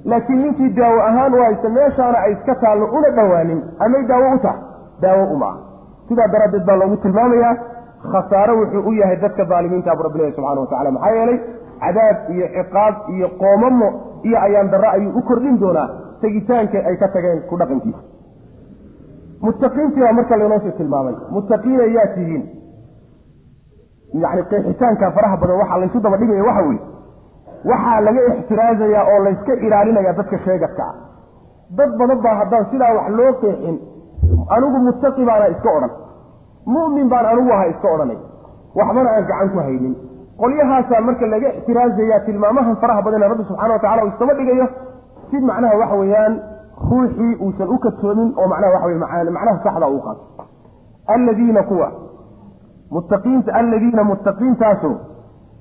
laakiin ninkii daawo ahaan u haysta meeshaana ay iska taallo una dhowaanin amay daawo u tahay. Daawo uma ah sidaa daraaddeed baa loogu tilmaamayaa khasaaro wuxuu u yahay dadka daalimiinta bu rabbilahi subxana watacala maxaa yeelay cadaab iyo ciqaab iyo qoomamo iyo ayaan darro ayuu u kordhin doonaa. Tegitaanka ay ka tageen ku dhaqankiisa. Muttaqiintii baa marka laynoo sii tilmaamay. Muttaqiin ayaa tihiin. Yani qeexitaanka faraha badan waxaa laysu daba dhigaya waxa weye waxaa laga ixtiraazayaa oo layska ilaalinaya dadka sheegadka dad badan baa haddaan sidaa wax loo qeexin anigu muttaqi baana iska odhan. Mu'min baan anigu aha iska odhanay. Waxbana aan gacan ku haynin. Qolyahaasaa marka laga ixtiraazaya tilmaamahan faraha badan ee rabbi subxana wa tacala uu isdaba dhigayo si macnaha waxa weeyaan ruuxii uusan u kadsoomin oo macnaha waxa weye macnaha saxda uu qaato. Alladiina kuwa muttaqiinta alladiina muttaqiintaaso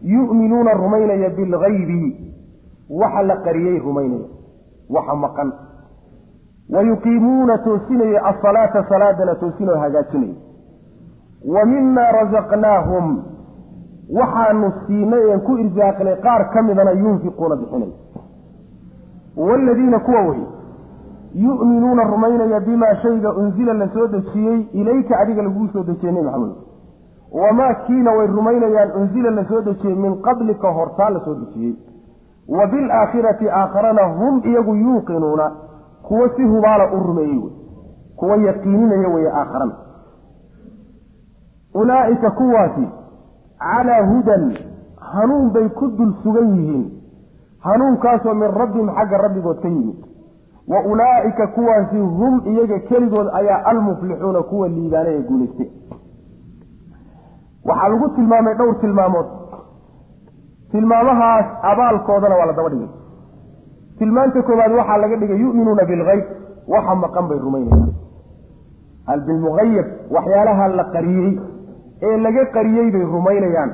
yu'minuuna rumaynaya bilgaybi waxa la qariyey rumaynaya. Waxa maqan. Wa yuqiimuuna toosinaya asalaata salaadana toosinoo hagaajinaya. Wa mimaa rasaqnaahum waxaanu siinay een ku irsaaqnay qaar ka midana yunfiquuna bixinay. Waaladiina kuwa wey yu'minuuna rumaynaya bimaa shayga unsila la soo dejiyey ilayka adiga laguu soo dejiyey nebi maxamed wamaa kiina way rumaynayaan unsila la soo dejiyey min qablika hortaa la soo dejiyey wa bilaakhirati aakharana hum iyagu yuuqinuuna kuwo si hubaala u rumeeyey wey kuwa yaqiininaya weeye aakharana ulaa'ika kuwaasi calaa hudan hanuun bay ku dul sugan yihiin hanuunkaasoo min rabbihim xagga rabbigood ka yimid wa ulaa'ika kuwaasi hum iyaga keligood ayaa almuflixuuna kuwa liibaana guulaystay waxaa lagu tilmaamay dhowr tilmaamood. Tilmaamahaas abaalkoodana waa la daba dhigay. Tilmaanta koowaad waxaa laga dhigay yu'minuuna bilgayb waxa maqan bay rumaynayaan. Hal bilmuqayab waxyaalaha la qariyey ee laga qariyey bay rumaynayaan.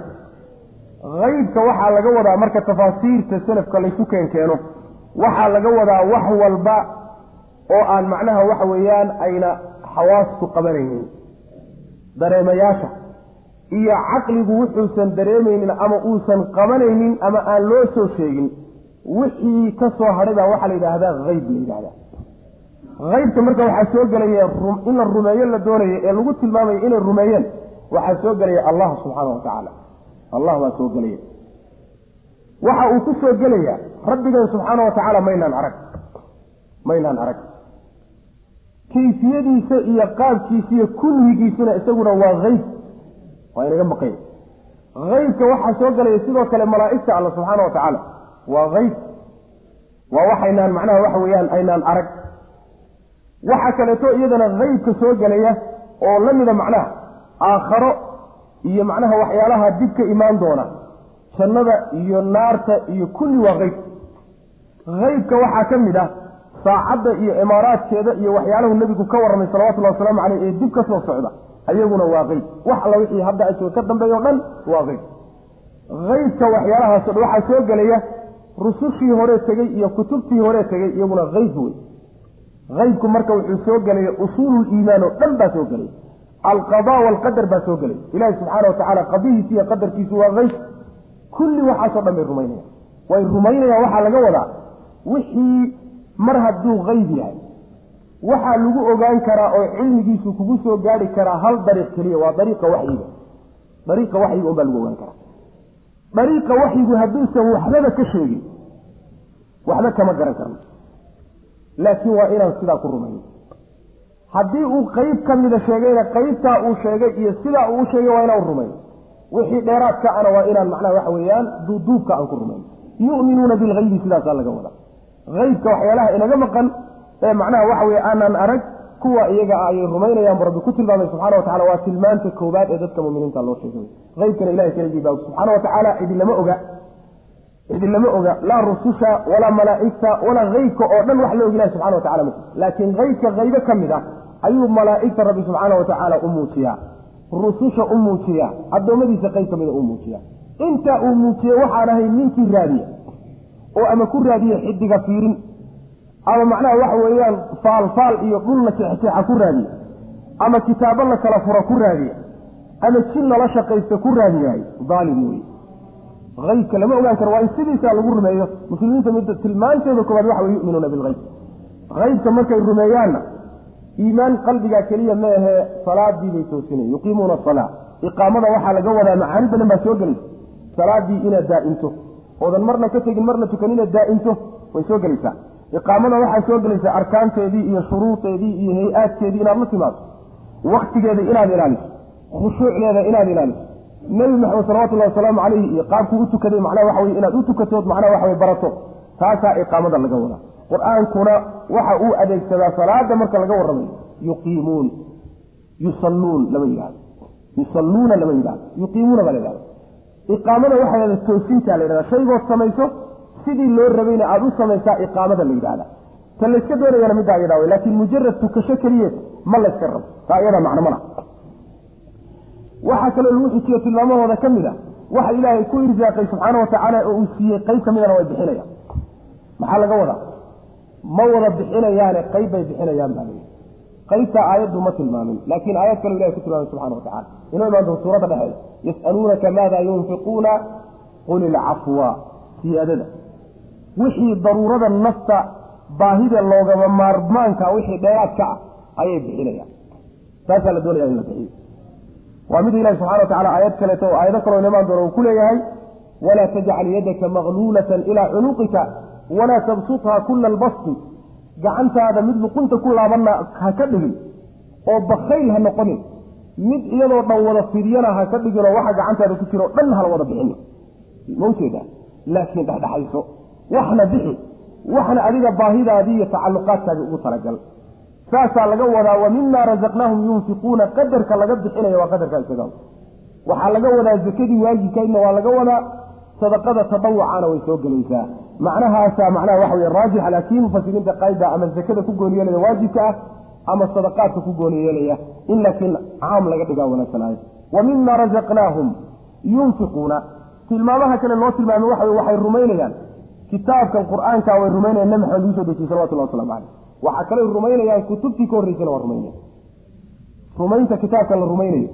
Haybka waxaa laga wadaa marka tafaasiirta salafka laysu keenkeeno waxaa laga wadaa wax walba oo aan macnaha waxa weeyaan ayna xawaastu qabanaynin dareemayaasha iyo caqligu wuxuusan dareemaynin ama uusan qabanaynin ama aan loo soo sheegin wixii ka soo hadhay baa waxaa la yidhaahdaa hayb la yidhahdaa haybka marka waxaa soo gelaya in la rumeeyo la doonayo ee lagu tilmaamayo inay rumeeyeen waxaa soo gelaya allah subxaana wa tacaala. Allah baa soo gelaya. Waxa uu ku soo gelaya rabbigan subxaana wa tacaala maynaan arag maynaan arag. Kayfiyadiisa iyo qaabkiisa iyo kulligiisuna isaguna waa hayb waa inaga maqanya haybka waxaa soo gelaya sidoo kale malaa'igta alla subxaana wa tacaala waa hayb waa waxaynaan macnaha waxa weeyaan aynaan arag. Waxaa kaleeto iyadana haybka soo gelaya oo la mida macnaha aakharo iyo macnaha waxyaalaha dib ka imaan doona. Jannada iyo naarta iyo kulli waa hayb haybka waxaa ka mid ah saacadda iyo imaaraadkeeda iyo waxyaalahu nebigu ka warramay salawatullahi wasalaamu caleyh ee dib ka soo socda ayaguna waa hayb wax alla wixii hadda asoo ka dambeeya o dhan waa hayb haybka waxyaalahaas o dhan waxaa soo gelaya rusushii hore tegey iyo kutubtii hore tegey iyaguna hayb wey. Haybku marka wuxuu soo gelaya usuululiimaan oo dhan baa soo gelaya. Alqada walqadar baa soo gelaya. Ilaahi subxaana wa tacaala qadihiisi iyo qadarkiisu waa hayb kulli waxaasoo dhan bay rumaynayaan. Way rumaynayaan waxaa laga wadaa wixii mar hadduu hayb yahay waxaa lagu ogaan karaa oo cilmigiisu kugu soo gaari karaa hal dariiq keliya waa dariiqa waxyiga dariiqa waxyiga un baa lagu ogaan karaa. Dariiqa waxyigu hadduusan waxbaba ka sheegin waxba kama garan karno. Laakiin waa inaan sidaa ku rumayno haddii uu qeyb ka mida sheegayna qeybtaa uu sheegay iyo sidaa uu u sheegay waa inaan rumayno wixii dheeraadka ana waa inaan macnaha waxa weeyaan duuduubka aan ku rumayno yu'minuuna bilhaybi sidaasaa laga wadaa. Haybka waxyaalaha inaga maqan ee macnaha waxa weye aanaan arag kuwa iyaga ah ayay rumaynayaan bu rabbi ku tilmaamay subxana wa tacala waa tilmaanta koobaad ee dadka muminiinta loo sheegay. Haybkana ilahay keligii baa subxaana wa tacaala idinlama oga. Idinlama oga. Laa rususha walaa malaa'igta walaa haybka oo dhan wax la og ilahi subxana wa tacala ma laakiin haybka haybo ka mid ah ayuu malaa'igta rabbi subxaana wa tacaala u muujiyaa. Rususha u muujiyaa. Addoommadiisa qayb ka mida u muujiyaa. Intaa uu muujiyey waxaan ahay ninkii raadiya oo ama ku raadiya xidiga fiirin ama macnaha waxa weeyaan faalfaal iyo dhulna jeexjeexa ku raadiya ama kitaabo la kala furo ku raadiya ama jin lala shaqaysta ku raadiyahay daalim wey haybka lama ogaan karo waa in sidiisaa lagu rumeeyo muslimiinta mid tilmaanteeda koowaad waxa wey yuminuuna bilhayb haybka markay rumeeyaanna iimaan qalbigaa keliya ma ahee salaadii bay toosinayan yuqiimuuna asalaa iqaamada waxaa laga wadaa macaani badan baa soo gelaysa. Salaadii inaad daa'imto oodan marna ka tegin marna tukan inaad daa'imto way soo gelaysaa iqaamada waxaa soo gelaysaa arkaanteedii iyo shuruudeedii iyo hay'aadkeedii inaad la timaado. Waktigeeda inaad ilaaliso. Khushuucdeeda inaad ilaaliso. Nebi maxamed salawatullahi wasalaamu calayhi iyo qaabkuu u tukaday macnaha waxa weye inaad u tukatood macnaha waxa weye barato. Taasaa iqaamada laga wadaa. Qur'aankuna waxa uu adeegsadaa salaada marka laga warramayo. Yuqiimuun. Yusalluun lama yidhahdo yusalluuna lama yidhahdo yuqiimuuna baa la yidhahda iqaamada waxaa yhahda toosintaa la yidhahda shaygood samayso sidii loo rabayna aada u samaysaa iqaamada la yidhahda ta layska doonayana middaa iyadhaa wey laakiin mujarad tukasho keliyeed ma layska rabo. Taa iyadaa macno mana waxaa kaloo lagu xijiyo tilmaamahooda ka mid a waxa ilaahay ku irsaaqay subxaana wa oo uu siiyey qayb ka midana way bixinayaan. Maxaa laga wadaa? Ma wada bixinayaane qayb bay bixinayaan baa layihi qaybtaa aayaddu ma tilmaamin laakiin aayad kaloo ilahay ku tilmaamay subxana wa inoo imaan doon suuradda yas'aluunaka maada yunfiquuna qul ilcafwa siyaadada wixii daruurada nafta baahida loogama maarmaanka wixii dheeraadka ah ayay bixinayaan. Saasaa la doonaya in la bixiyo. Waa mid ilahi subxana wa aayad kaleeto oo aayado kaloo imaan doona uu ku leeyahay walaa tajcal yadaka magluulatan ilaa cunuqika walaa tabsutha kula albasti gacantaada mid luqunta ku laabanna ha ka dhigin oo bakayl ha noqonin. Mid iyadoo dhan wada fidyana ha ka dhiginoo waxa gacantaada ku jiro dhan hala wada bixin ma ujeeda laakiin dhexdhexayso waxna bixi waxna adiga baahidaadii iyo tacalluqaadkaadi ugu talagal. Saasaa laga wadaa wa mima razaqnaahum yunfiquuna qadarka laga bixinaya waa qadarka isaga. Waxaa laga wadaa zakadii waajibkaydna waa laga wadaa sadaqada tadawucana way soo gelaysaa. Macnahaasa macnaha waxa wey raajixa laakiin mufasiriinta qaayda ama zakada ku gooni yeelaya waajibka ah ama sadaqaadka ku gooni yeelaya in laakiin caam laga dhigaa wanaagsanaayo wa mima razaqnaahum yunfiquuna. Tilmaamaha kale loo tilmaamay waxa waxay rumaynayaan kitaabkan qur'aanka way rumaynayaan nabi maxamed uu soo dejiyey salawatullah waslamu caleyh waxaa kaley rumaynayaan kutubtii ka horreysana waa rumaynaya. Rumaynta kitaabka la rumaynayo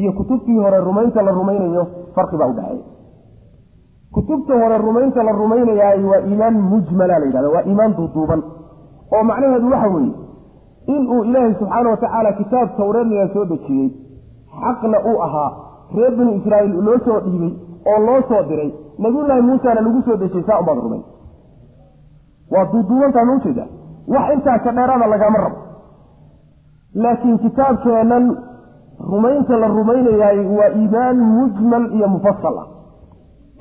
iyo kutubtii hore rumaynta la rumaynayo farqi baa udhexeeya kutubta hore rumaynta la rumaynayaay waa iimaan mujmala la yidhahda waa iimaan duuduuban. Oo macnaheedu waxa weeye inuu ilaahay subxaana wa tacaala kitaab tawreedlala soo dejiyey xaqna uu ahaa reer binu israa'iil loo soo dhiibay oo loo soo diray. Nabiyullaahi muusena lagu soo dejiyey saa ubaad rumayn waa duuduubantaa ma ujeeda wax intaa ka dheeraada lagama rabo. Laakiin kitaabkeennan rumaynta la rumaynayaay waa iimaan mujmal iyo mufasal ah.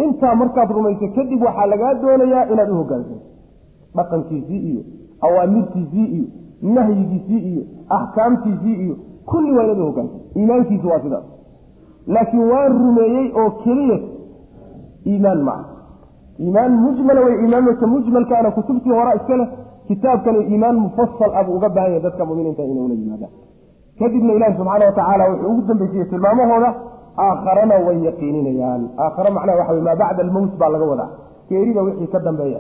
Intaa markaad rumayso kadib waxaa lagaa doonayaa inaad u hogaansanto dhaqankiisii iyo awaamirtiisii iyo nahyigiisii iyo axkaamtiisii iyo kulli waa inaad u hogaansanto iimaankiisu waa sidaas laakiin waan rumeeyey oo keliya iimaan ma ah iimaan mujmala way iimaanka mujmalkaana kutubtii hora iska leh kitaabkani iimaan mufasal ah buu uga baahan yahay dadka muminiinta inay ula yimaadaan. Kadibna ilaahi subxaana wa tacaala wuxuu ugu dambeysiyey tilmaamahooda aakharana way yaqiininayaan. Aakhare macnaha waxa wey maa bacda almowt baa laga wadaa. Geerida wixii ka dambeeya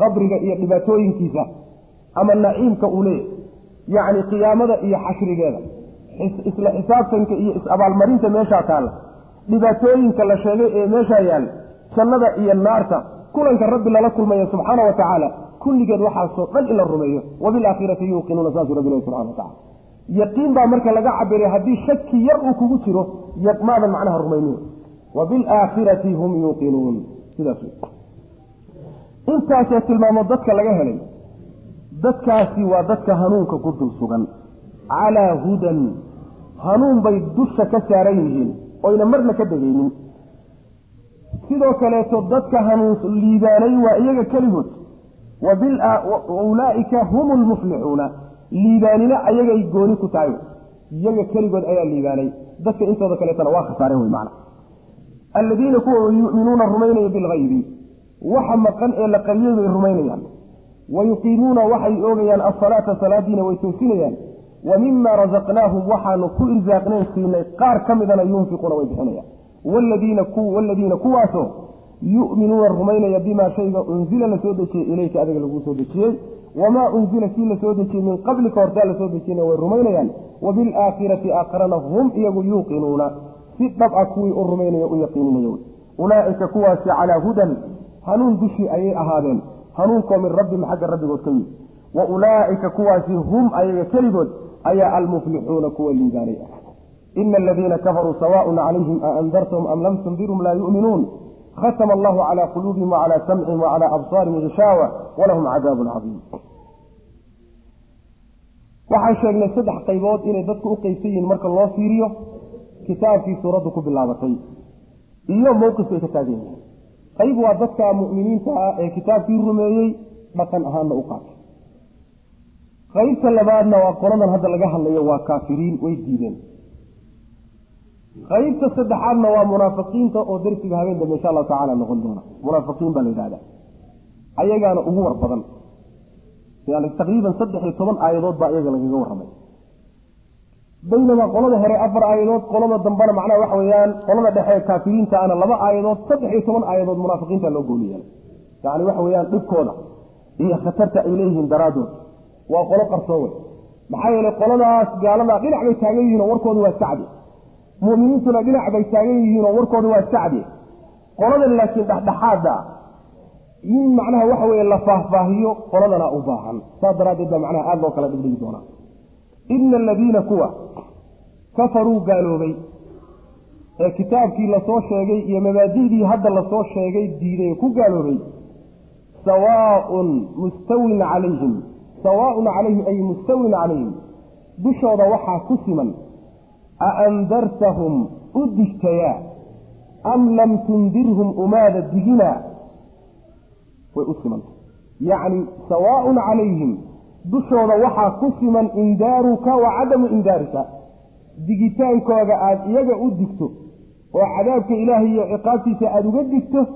qabriga iyo dhibaatooyinkiisa ama naciimka uu leeyahy yacni qiyaamada iyo xashrigeeda isla xisaabtanka iyo is-abaalmarinta meeshaa taalla dhibaatooyinka la sheegay ee meeshaa yaalla jannada iyo naarta kulanka rabbi lala kulmaya subxaana wa tacaala kulligeed waxaasoo dhan in la rumeeyo. Wabilaakhirati yuuqinuuna saasuu rabbi ilahi subxana wa tacala yaqiin baa marka laga cabiray haddii shaki yar uu kugu jiro maadan macnaha rumaynin. Wa bilaakhirati hum yuuqinuun. Sidaas intaasoo tilmaamo dadka laga helay. Dadkaasi waa dadka hanuunka ku dul sugan. Calaa hudan hanuun bay dusha ka saaran yihiin oyna marna ka degaynin. Sidoo kaleeto dadka hanuun liibaanay waa iyaga keligood. Wa ulaa'ika hum lmuflixuuna liibaanina ayagay gooni ku tahay. Iyaga keligood ayaa liibaanay. Dadka intooda kaleetana waa khasaareen wey macna. Alladiina kuwa yu'minuuna rumaynaya bilgaybi waxa maqan ee la qariyey bay rumaynayaan. Wa yuqiimuuna waxay oogayaan asalaata salaadiina way toosinayaan wa mima razaqnaahum waxaanu ku irsaaqnayn siinay qaar ka midana yunfiquuna way bixinayaan. Wladiina kuwaasoo yu'minuuna rumaynaya bimaa shayga unzila la soo dejiyey ilayka adiga laguu soo dejiyey wamaa unzila kii la soo dejiyey min qablika hortaa la soo dejiyena way rumaynayaan. Wa bilaakhirati aakharana hum iyagu yuuqinuuna. Si dhab ah kuwii u rumaynaya u yaqiininaya ulaa'ika kuwaasi calaa hudan hanuun dushii ayay ahaadeen. Hanuunkoo min rabbim xagga rabbigood ka yimid wa ulaa'ika kuwaasi hum ayaga keligood ayaa almuflixuuna kuwa liibaanay. Ah ina aladiina kafaruu sawaaءun calayhim a andartahum am lam tundirhum laa yu'minuun. Khatama allahu calaa quluubihim wacalaa samcihim wacalaa absaarihim gishaawa walahum cadaabun cadiim. Waxaan sheegnay saddex qaybood inay dadku u qeybsan yihiin marka loo fiiriyo kitaabkii suuraddu ku bilaabatay iyo mowqifka ay ka taagan yihiin. Qayb waa dadka mu'miniinta ah ee kitaabkii rumeeyey dhaqan ahaanna u qaatay qaybta labaadna waa qoladan hadda laga hadlayo waa kaafiriin way diideen. Qaybta saddexaadna waa munaafiqiinta oo darsiga habeen dambe insha allahu tacala noqon doona. Munaafiqiin baa la yidhahda ayagaana ugu war taqriiban saddex iyo toban aayadood baa iyaga lagaga warramay. Baynamaa qolada hore afar aayadood qolada dambena macnaha waxa weeyaan qolada dhexe kaafiriinta ana laba aayadood saddex iyo toban aayadood munaafiqiinta loo gooli yeelay yani waxa weeyaan dhibkooda iyo khatarta ay leeyihiin daraaddood waa qolo qarsoowe maxaa yeelay qoladaas gaaladaa dhinac bay taagan yihiin oo warkooda waa sacdi. Mu'miniintuna dhinac bay taagan yihiin oo warkooda waa sacdi. Qoladan laakiin dhexdhexaada in macnaha waxa weeye la faahfaahiyo qoladana u baahan. Saas daraaddeed baa macnaha aada loo kala dhigdhigi doonaa. Ina aladiina kuwa kafaruu gaaloobay. Ee kitaabkii la soo sheegay iyo mabaadicdii hadda la soo sheegay diiday ku gaaloobay. Sawaaun mustawin calayhim sawaaun calayhim ay mustawin calayhim dushooda waxaa ku siman andartahum u digtayaa am lam tundirhum umaada digina? Way u simanta yacni sawaaun calayhim dushooda waxaa ku siman indaaruka wa cadamu indaarika. Digitaankooda aada iyaga u digto oo cadaabka ilaahay iyo ciqaabtiisa aada uga digto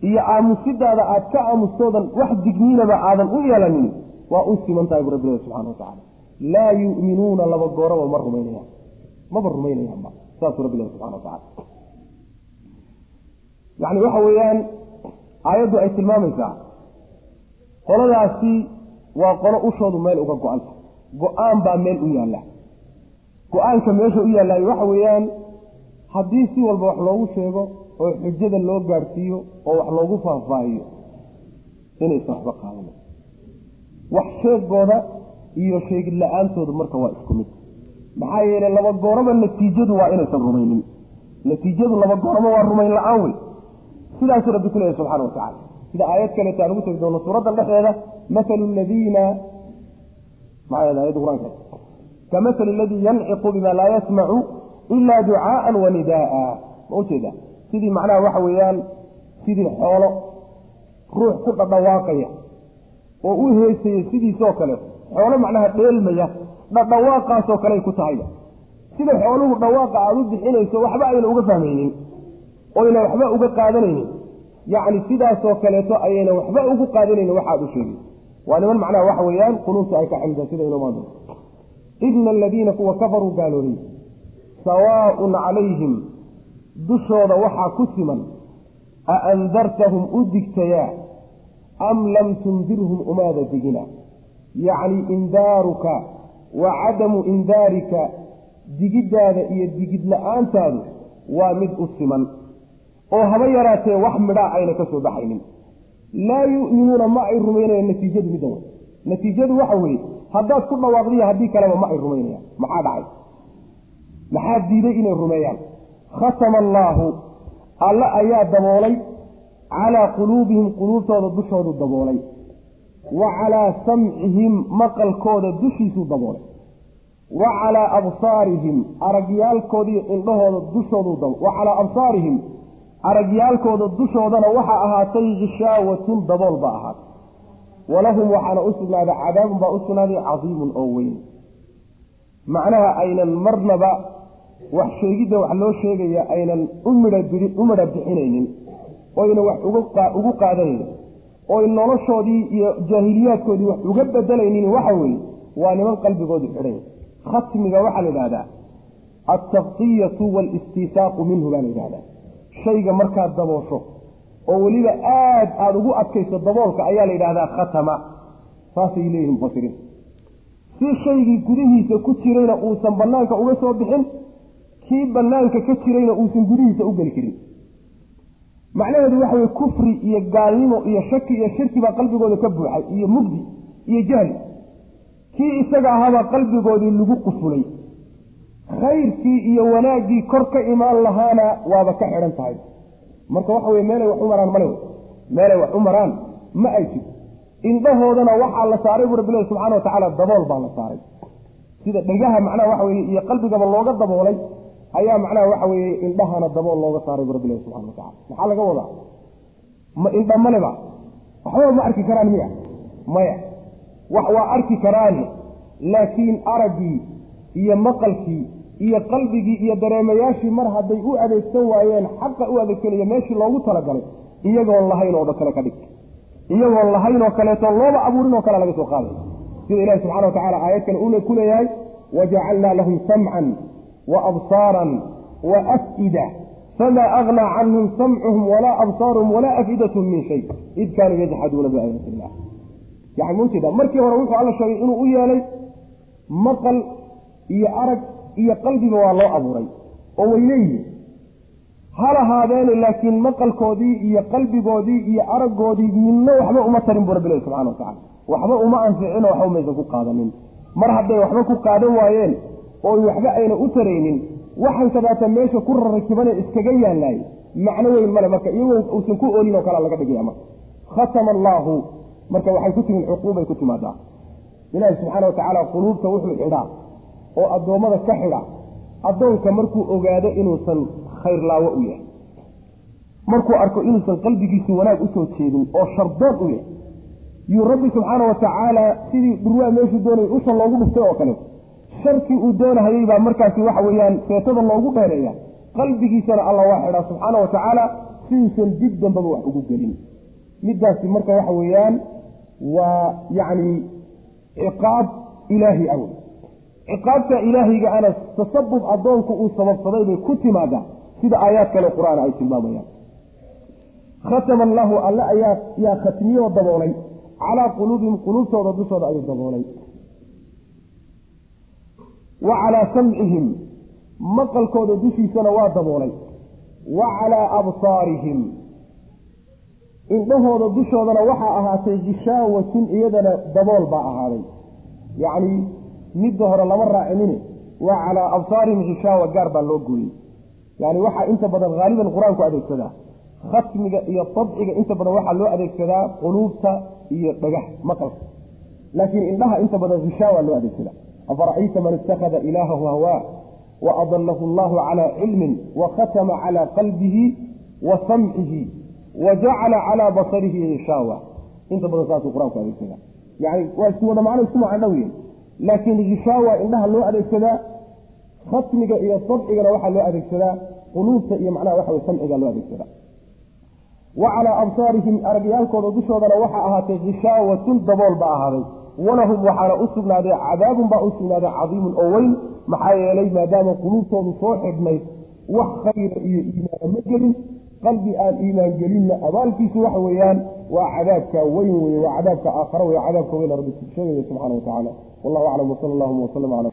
iyo aamusidaada aad ka aamustoodan wax digniinaba aadan u yeelanin waa u siman tahay bu rabbilahi subxana watacaala laa yu'minuuna laba gooraba ma rumaynayaan maba rumaynayaanba saasuu rabbilahi subxana watacala yacni waxa weeyaan aayaddu ay tilmaamaysaa qoladaasi waa qolo ushoodu meel uga go-anta go'aan baa meel u yaalla. Go'aanka meesha u yaallaayo waxa weeyaan haddii si walba wax loogu sheego oo xujada loo gaadhsiiyo oo wax loogu faahfaahiyo inaysan waxba qaadanin wax sheegooda iyo sheegid la'aantooda marka waa isku mid. Maxaa yeelay laba gooraba natiijadu waa inaysan rumaynin. Natiijadu laba gooraba waa rumayn la'aan wey. Sidaasuu rabbi ku leeyahy subxana wa tacala sida aayad kaleeta aan ugu tegi doono suuraddan dhexdeeda mathalu ladiina maxaa ayadda qur'aanka kamathali aladii yanciqu bima laa yasmacu ila ducaaan wa nidaaa. Ma ujeeda sidii macnaha waxa weeyaan sidii xoolo ruux ku dhadhawaaqaya oo u heesaya sidiisoo kale. Xoolo macnaha dheelmaya dhadhawaaqaasoo kaleay ku tahayba sida xooluhu dhawaaqa aada u bixinayso waxba ayna uga fahmaynin. Oyna waxba uga qaadanaynin. Yacni sidaasoo kaleeto ayayna waxba ugu qaadanaynin waxaad u sheegay waa niman macnaha waxa weeyaan quluubta ay ka ximida sida inoomaan doonto ina aladiina kuwa kafaruu gaaloobay sawaaun calayhim dushooda waxaa ku siman a andartahum u digtayaa am lam tundirhum umaada digina yacni indaaruka wa cadamu indaarika digiddaada iyo digid la'aantaadu waa mid u siman oo haba yaraatee wax midhaa ayna ka soo baxaynin laa yu'minuuna ma ay rumaynayaan natiijadu midda way natiijadu waxa weeye haddaad ku dhawaaqdiya haddii kaleba ma ay rumaynayaan maxaa dhacay maxaa diiday inay rumeeyaan khatama allaahu alle ayaa daboolay calaa quluubihim quluubtooda dushoodu daboolay. wa calaa samcihim maqalkooda dushiisuu daboolay. wa calaa absaarihim aragyaalkoodii indhahooda dushoodu wa calaa absaarihim aragyaalkooda dushoodana waxaa ahaatay hishaawatun dabool baa ahaatay. walahum waxaana u sugnaaday cadaabun baa u sugnaaday cadiimun oo weyn. Macnaha aynan marnaba wax sheegidda wax loo sheegaya aynan u midha bixinaynin oyna wax ugu qaadanaynin oy noloshoodii iyo jaahiliyaadkoodii wax uga bedelaynin waxa weeye waa niman qalbigoodu xidhay. Khatmiga waxaa la yidhahdaa altaqiyatu waalistiisaaqu minhu baa la yidhahdaa shayga markaad daboosho oo weliba aad aada ugu adkayso daboolka ayaa la yidhahdaa khatama. Saasay leeyihiin mufasiriin si shaygii gudihiisa ku jirayna uusan banaanka uga soo bixin kii banaanka ka jirayna uusan gudihiisa u geli karin macnaheedu waxa weye kufri iyo gaalnimo iyo shaki iyo shirki baa qalbigooda ka buuxay iyo mugdi iyo jahli. Kii isaga ahaabaa qalbigoodii lagu qufulay khayrkii iyo wanaaggii kor ka imaan lahaana waaba ka xidhan tahay. Marka waxa weye meelay wax u maraan male meelay wax u maraan ma ay jir indhahoodana waxaa la saaray bu rabbilahi subxana wa tacaala dabool baa la saaray. Sida dhegaha macnaha waxa weye iyo qalbigaba looga daboolay ayaa macnaha waxa weeye indhahana dabool looga saaray bu rabbilahi subxana wa tacala maxaa laga wadaa? Ma indha maleba waxbaba ma arki karaan miya? Maya. Wax waa arki karaane laakiin araggii iyo maqalkii iyo qalbigii iyo dareemayaashii mar hadday u adeegsan waayeen xaqa u adeegsanaya meeshii loogu talagalay iyagoon lahayn oo kale ka dhig. Iyagoon lahayn oo kaleeto looba abuurin oo kale laga soo qaaday. Sida ilahi subxana wa tacala aayad kale uu ku leeyahay wajacalnaa lahum samcan wa wa af'ida famaa agnaa canhum samcuhum walaa absaaruhum walaa afidathm min shay id kaanuu yajxaduuna biaayaati illah yani maujeeda markii hore wuxuu alla sheegay inuu u yeelay maqal iyo arag iyo qalbiba waa loo abuuray oo way leeyihiin ha lahaadeene laakiin maqalkoodii iyo qalbigoodii iyo araggoodii midna waxba uma tarin buu rabbilahi subxana watacala waxba uma anficino waxba maysan ku qaadanin mar hadday waxba ku qaadan waayeen oo waxba ayna u taraynin waxan kadaata meesha ku rarakibane iskaga yaalaay macno weyn male marka iyagoo uusan ku oolin oo kalea laga dhigaya marka khatama allaahu marka waxay ku timid cuquubay ku timaadaa. Ilaahi subxaana wa tacaala quluubta wuxuu xidhaa oo addoommada ka xidha addoonka markuu ogaado inuusan khayr laawo u yahay. Markuu arko inuusan qalbigiisu wanaag u soo jeedin oo shardoon u yahay. Yuu rabbi subxaana wa tacaala sidii dhurwaa meeshuu doonayay usha loogu dhuftay oo kale sharkii uu doonahayey baa markaasi waxa weeyaan seetada loogu dheereeya. Qalbigiisana alla waa xidhaa subxaana wa tacaala siduusan dib dambaba wax ugu gelin. Middaasi marka waxa weeyaan waa yacni ciqaab ilaahi aw. Ciqaabta ilaahiga ana tasabub addoonku uu sababsaday bay ku timaadaa sida aayaad kale qur'aan ay tilmaamayaan. Khatama allahu alle ayaa yaa khatmiyoo daboolay. Calaa quluubihim quluubtooda dushooda ayuu daboolay wa calaa samcihim maqalkooda dushiisana waa daboolay. Wa calaa absaarihim. Indhahooda dushoodana waxaa ahaatay gishaawatun iyadana dabool baa ahaaday. Yacni midda hore lama raacinine waa calaa absaarihim gishaawa gaar baa loo gooyey. Yani waxaa inta badan haaliban qur'aanku adeegsadaa. Khatmiga iyo dabciga inta badan waxaa loo adeegsadaa quluubta iyo dhagax maqalka. Laakiin indhaha inta badan gishaawa loo adeegsadaa afara'ayta man ittakhada ilaahahu hawaa wa adalahu allahu calaa cilmin wa khatama calaa qalbihi wa samcihi wa jacala calaa basarihi gishaawa inta badan saasuu qur'aanku adeegsadaa yani waa isku wada macno isku macno dhow laakiin gishaawa indhaha loo adeegsadaa khatmiga iyo dabcigana waxaa loo adeegsadaa quluubta iyo macnaha waxa way samciga loo adeegsadaa wa calaa absaarihim aragyaalkooda dushoodana waxaa ahaatay gishaawatun dabool baa ahaaday walahum waxaana u sugnaaday cadaabun baa u sugnaaday cadiimun oo weyn maxaa yeelay maadaama quluubtoodu soo xidhnayd wax khayra iyo iimaana ma gelin qalbi aan iimaan gelinna abaalkiisu waxa weeyaan waa cadaabka weyn weye waa cadaabka aakhara wey cadaabka weyn rabbi sheegaya subxana wa tacaala. Wallahu aclam wsala allahuma wslm ala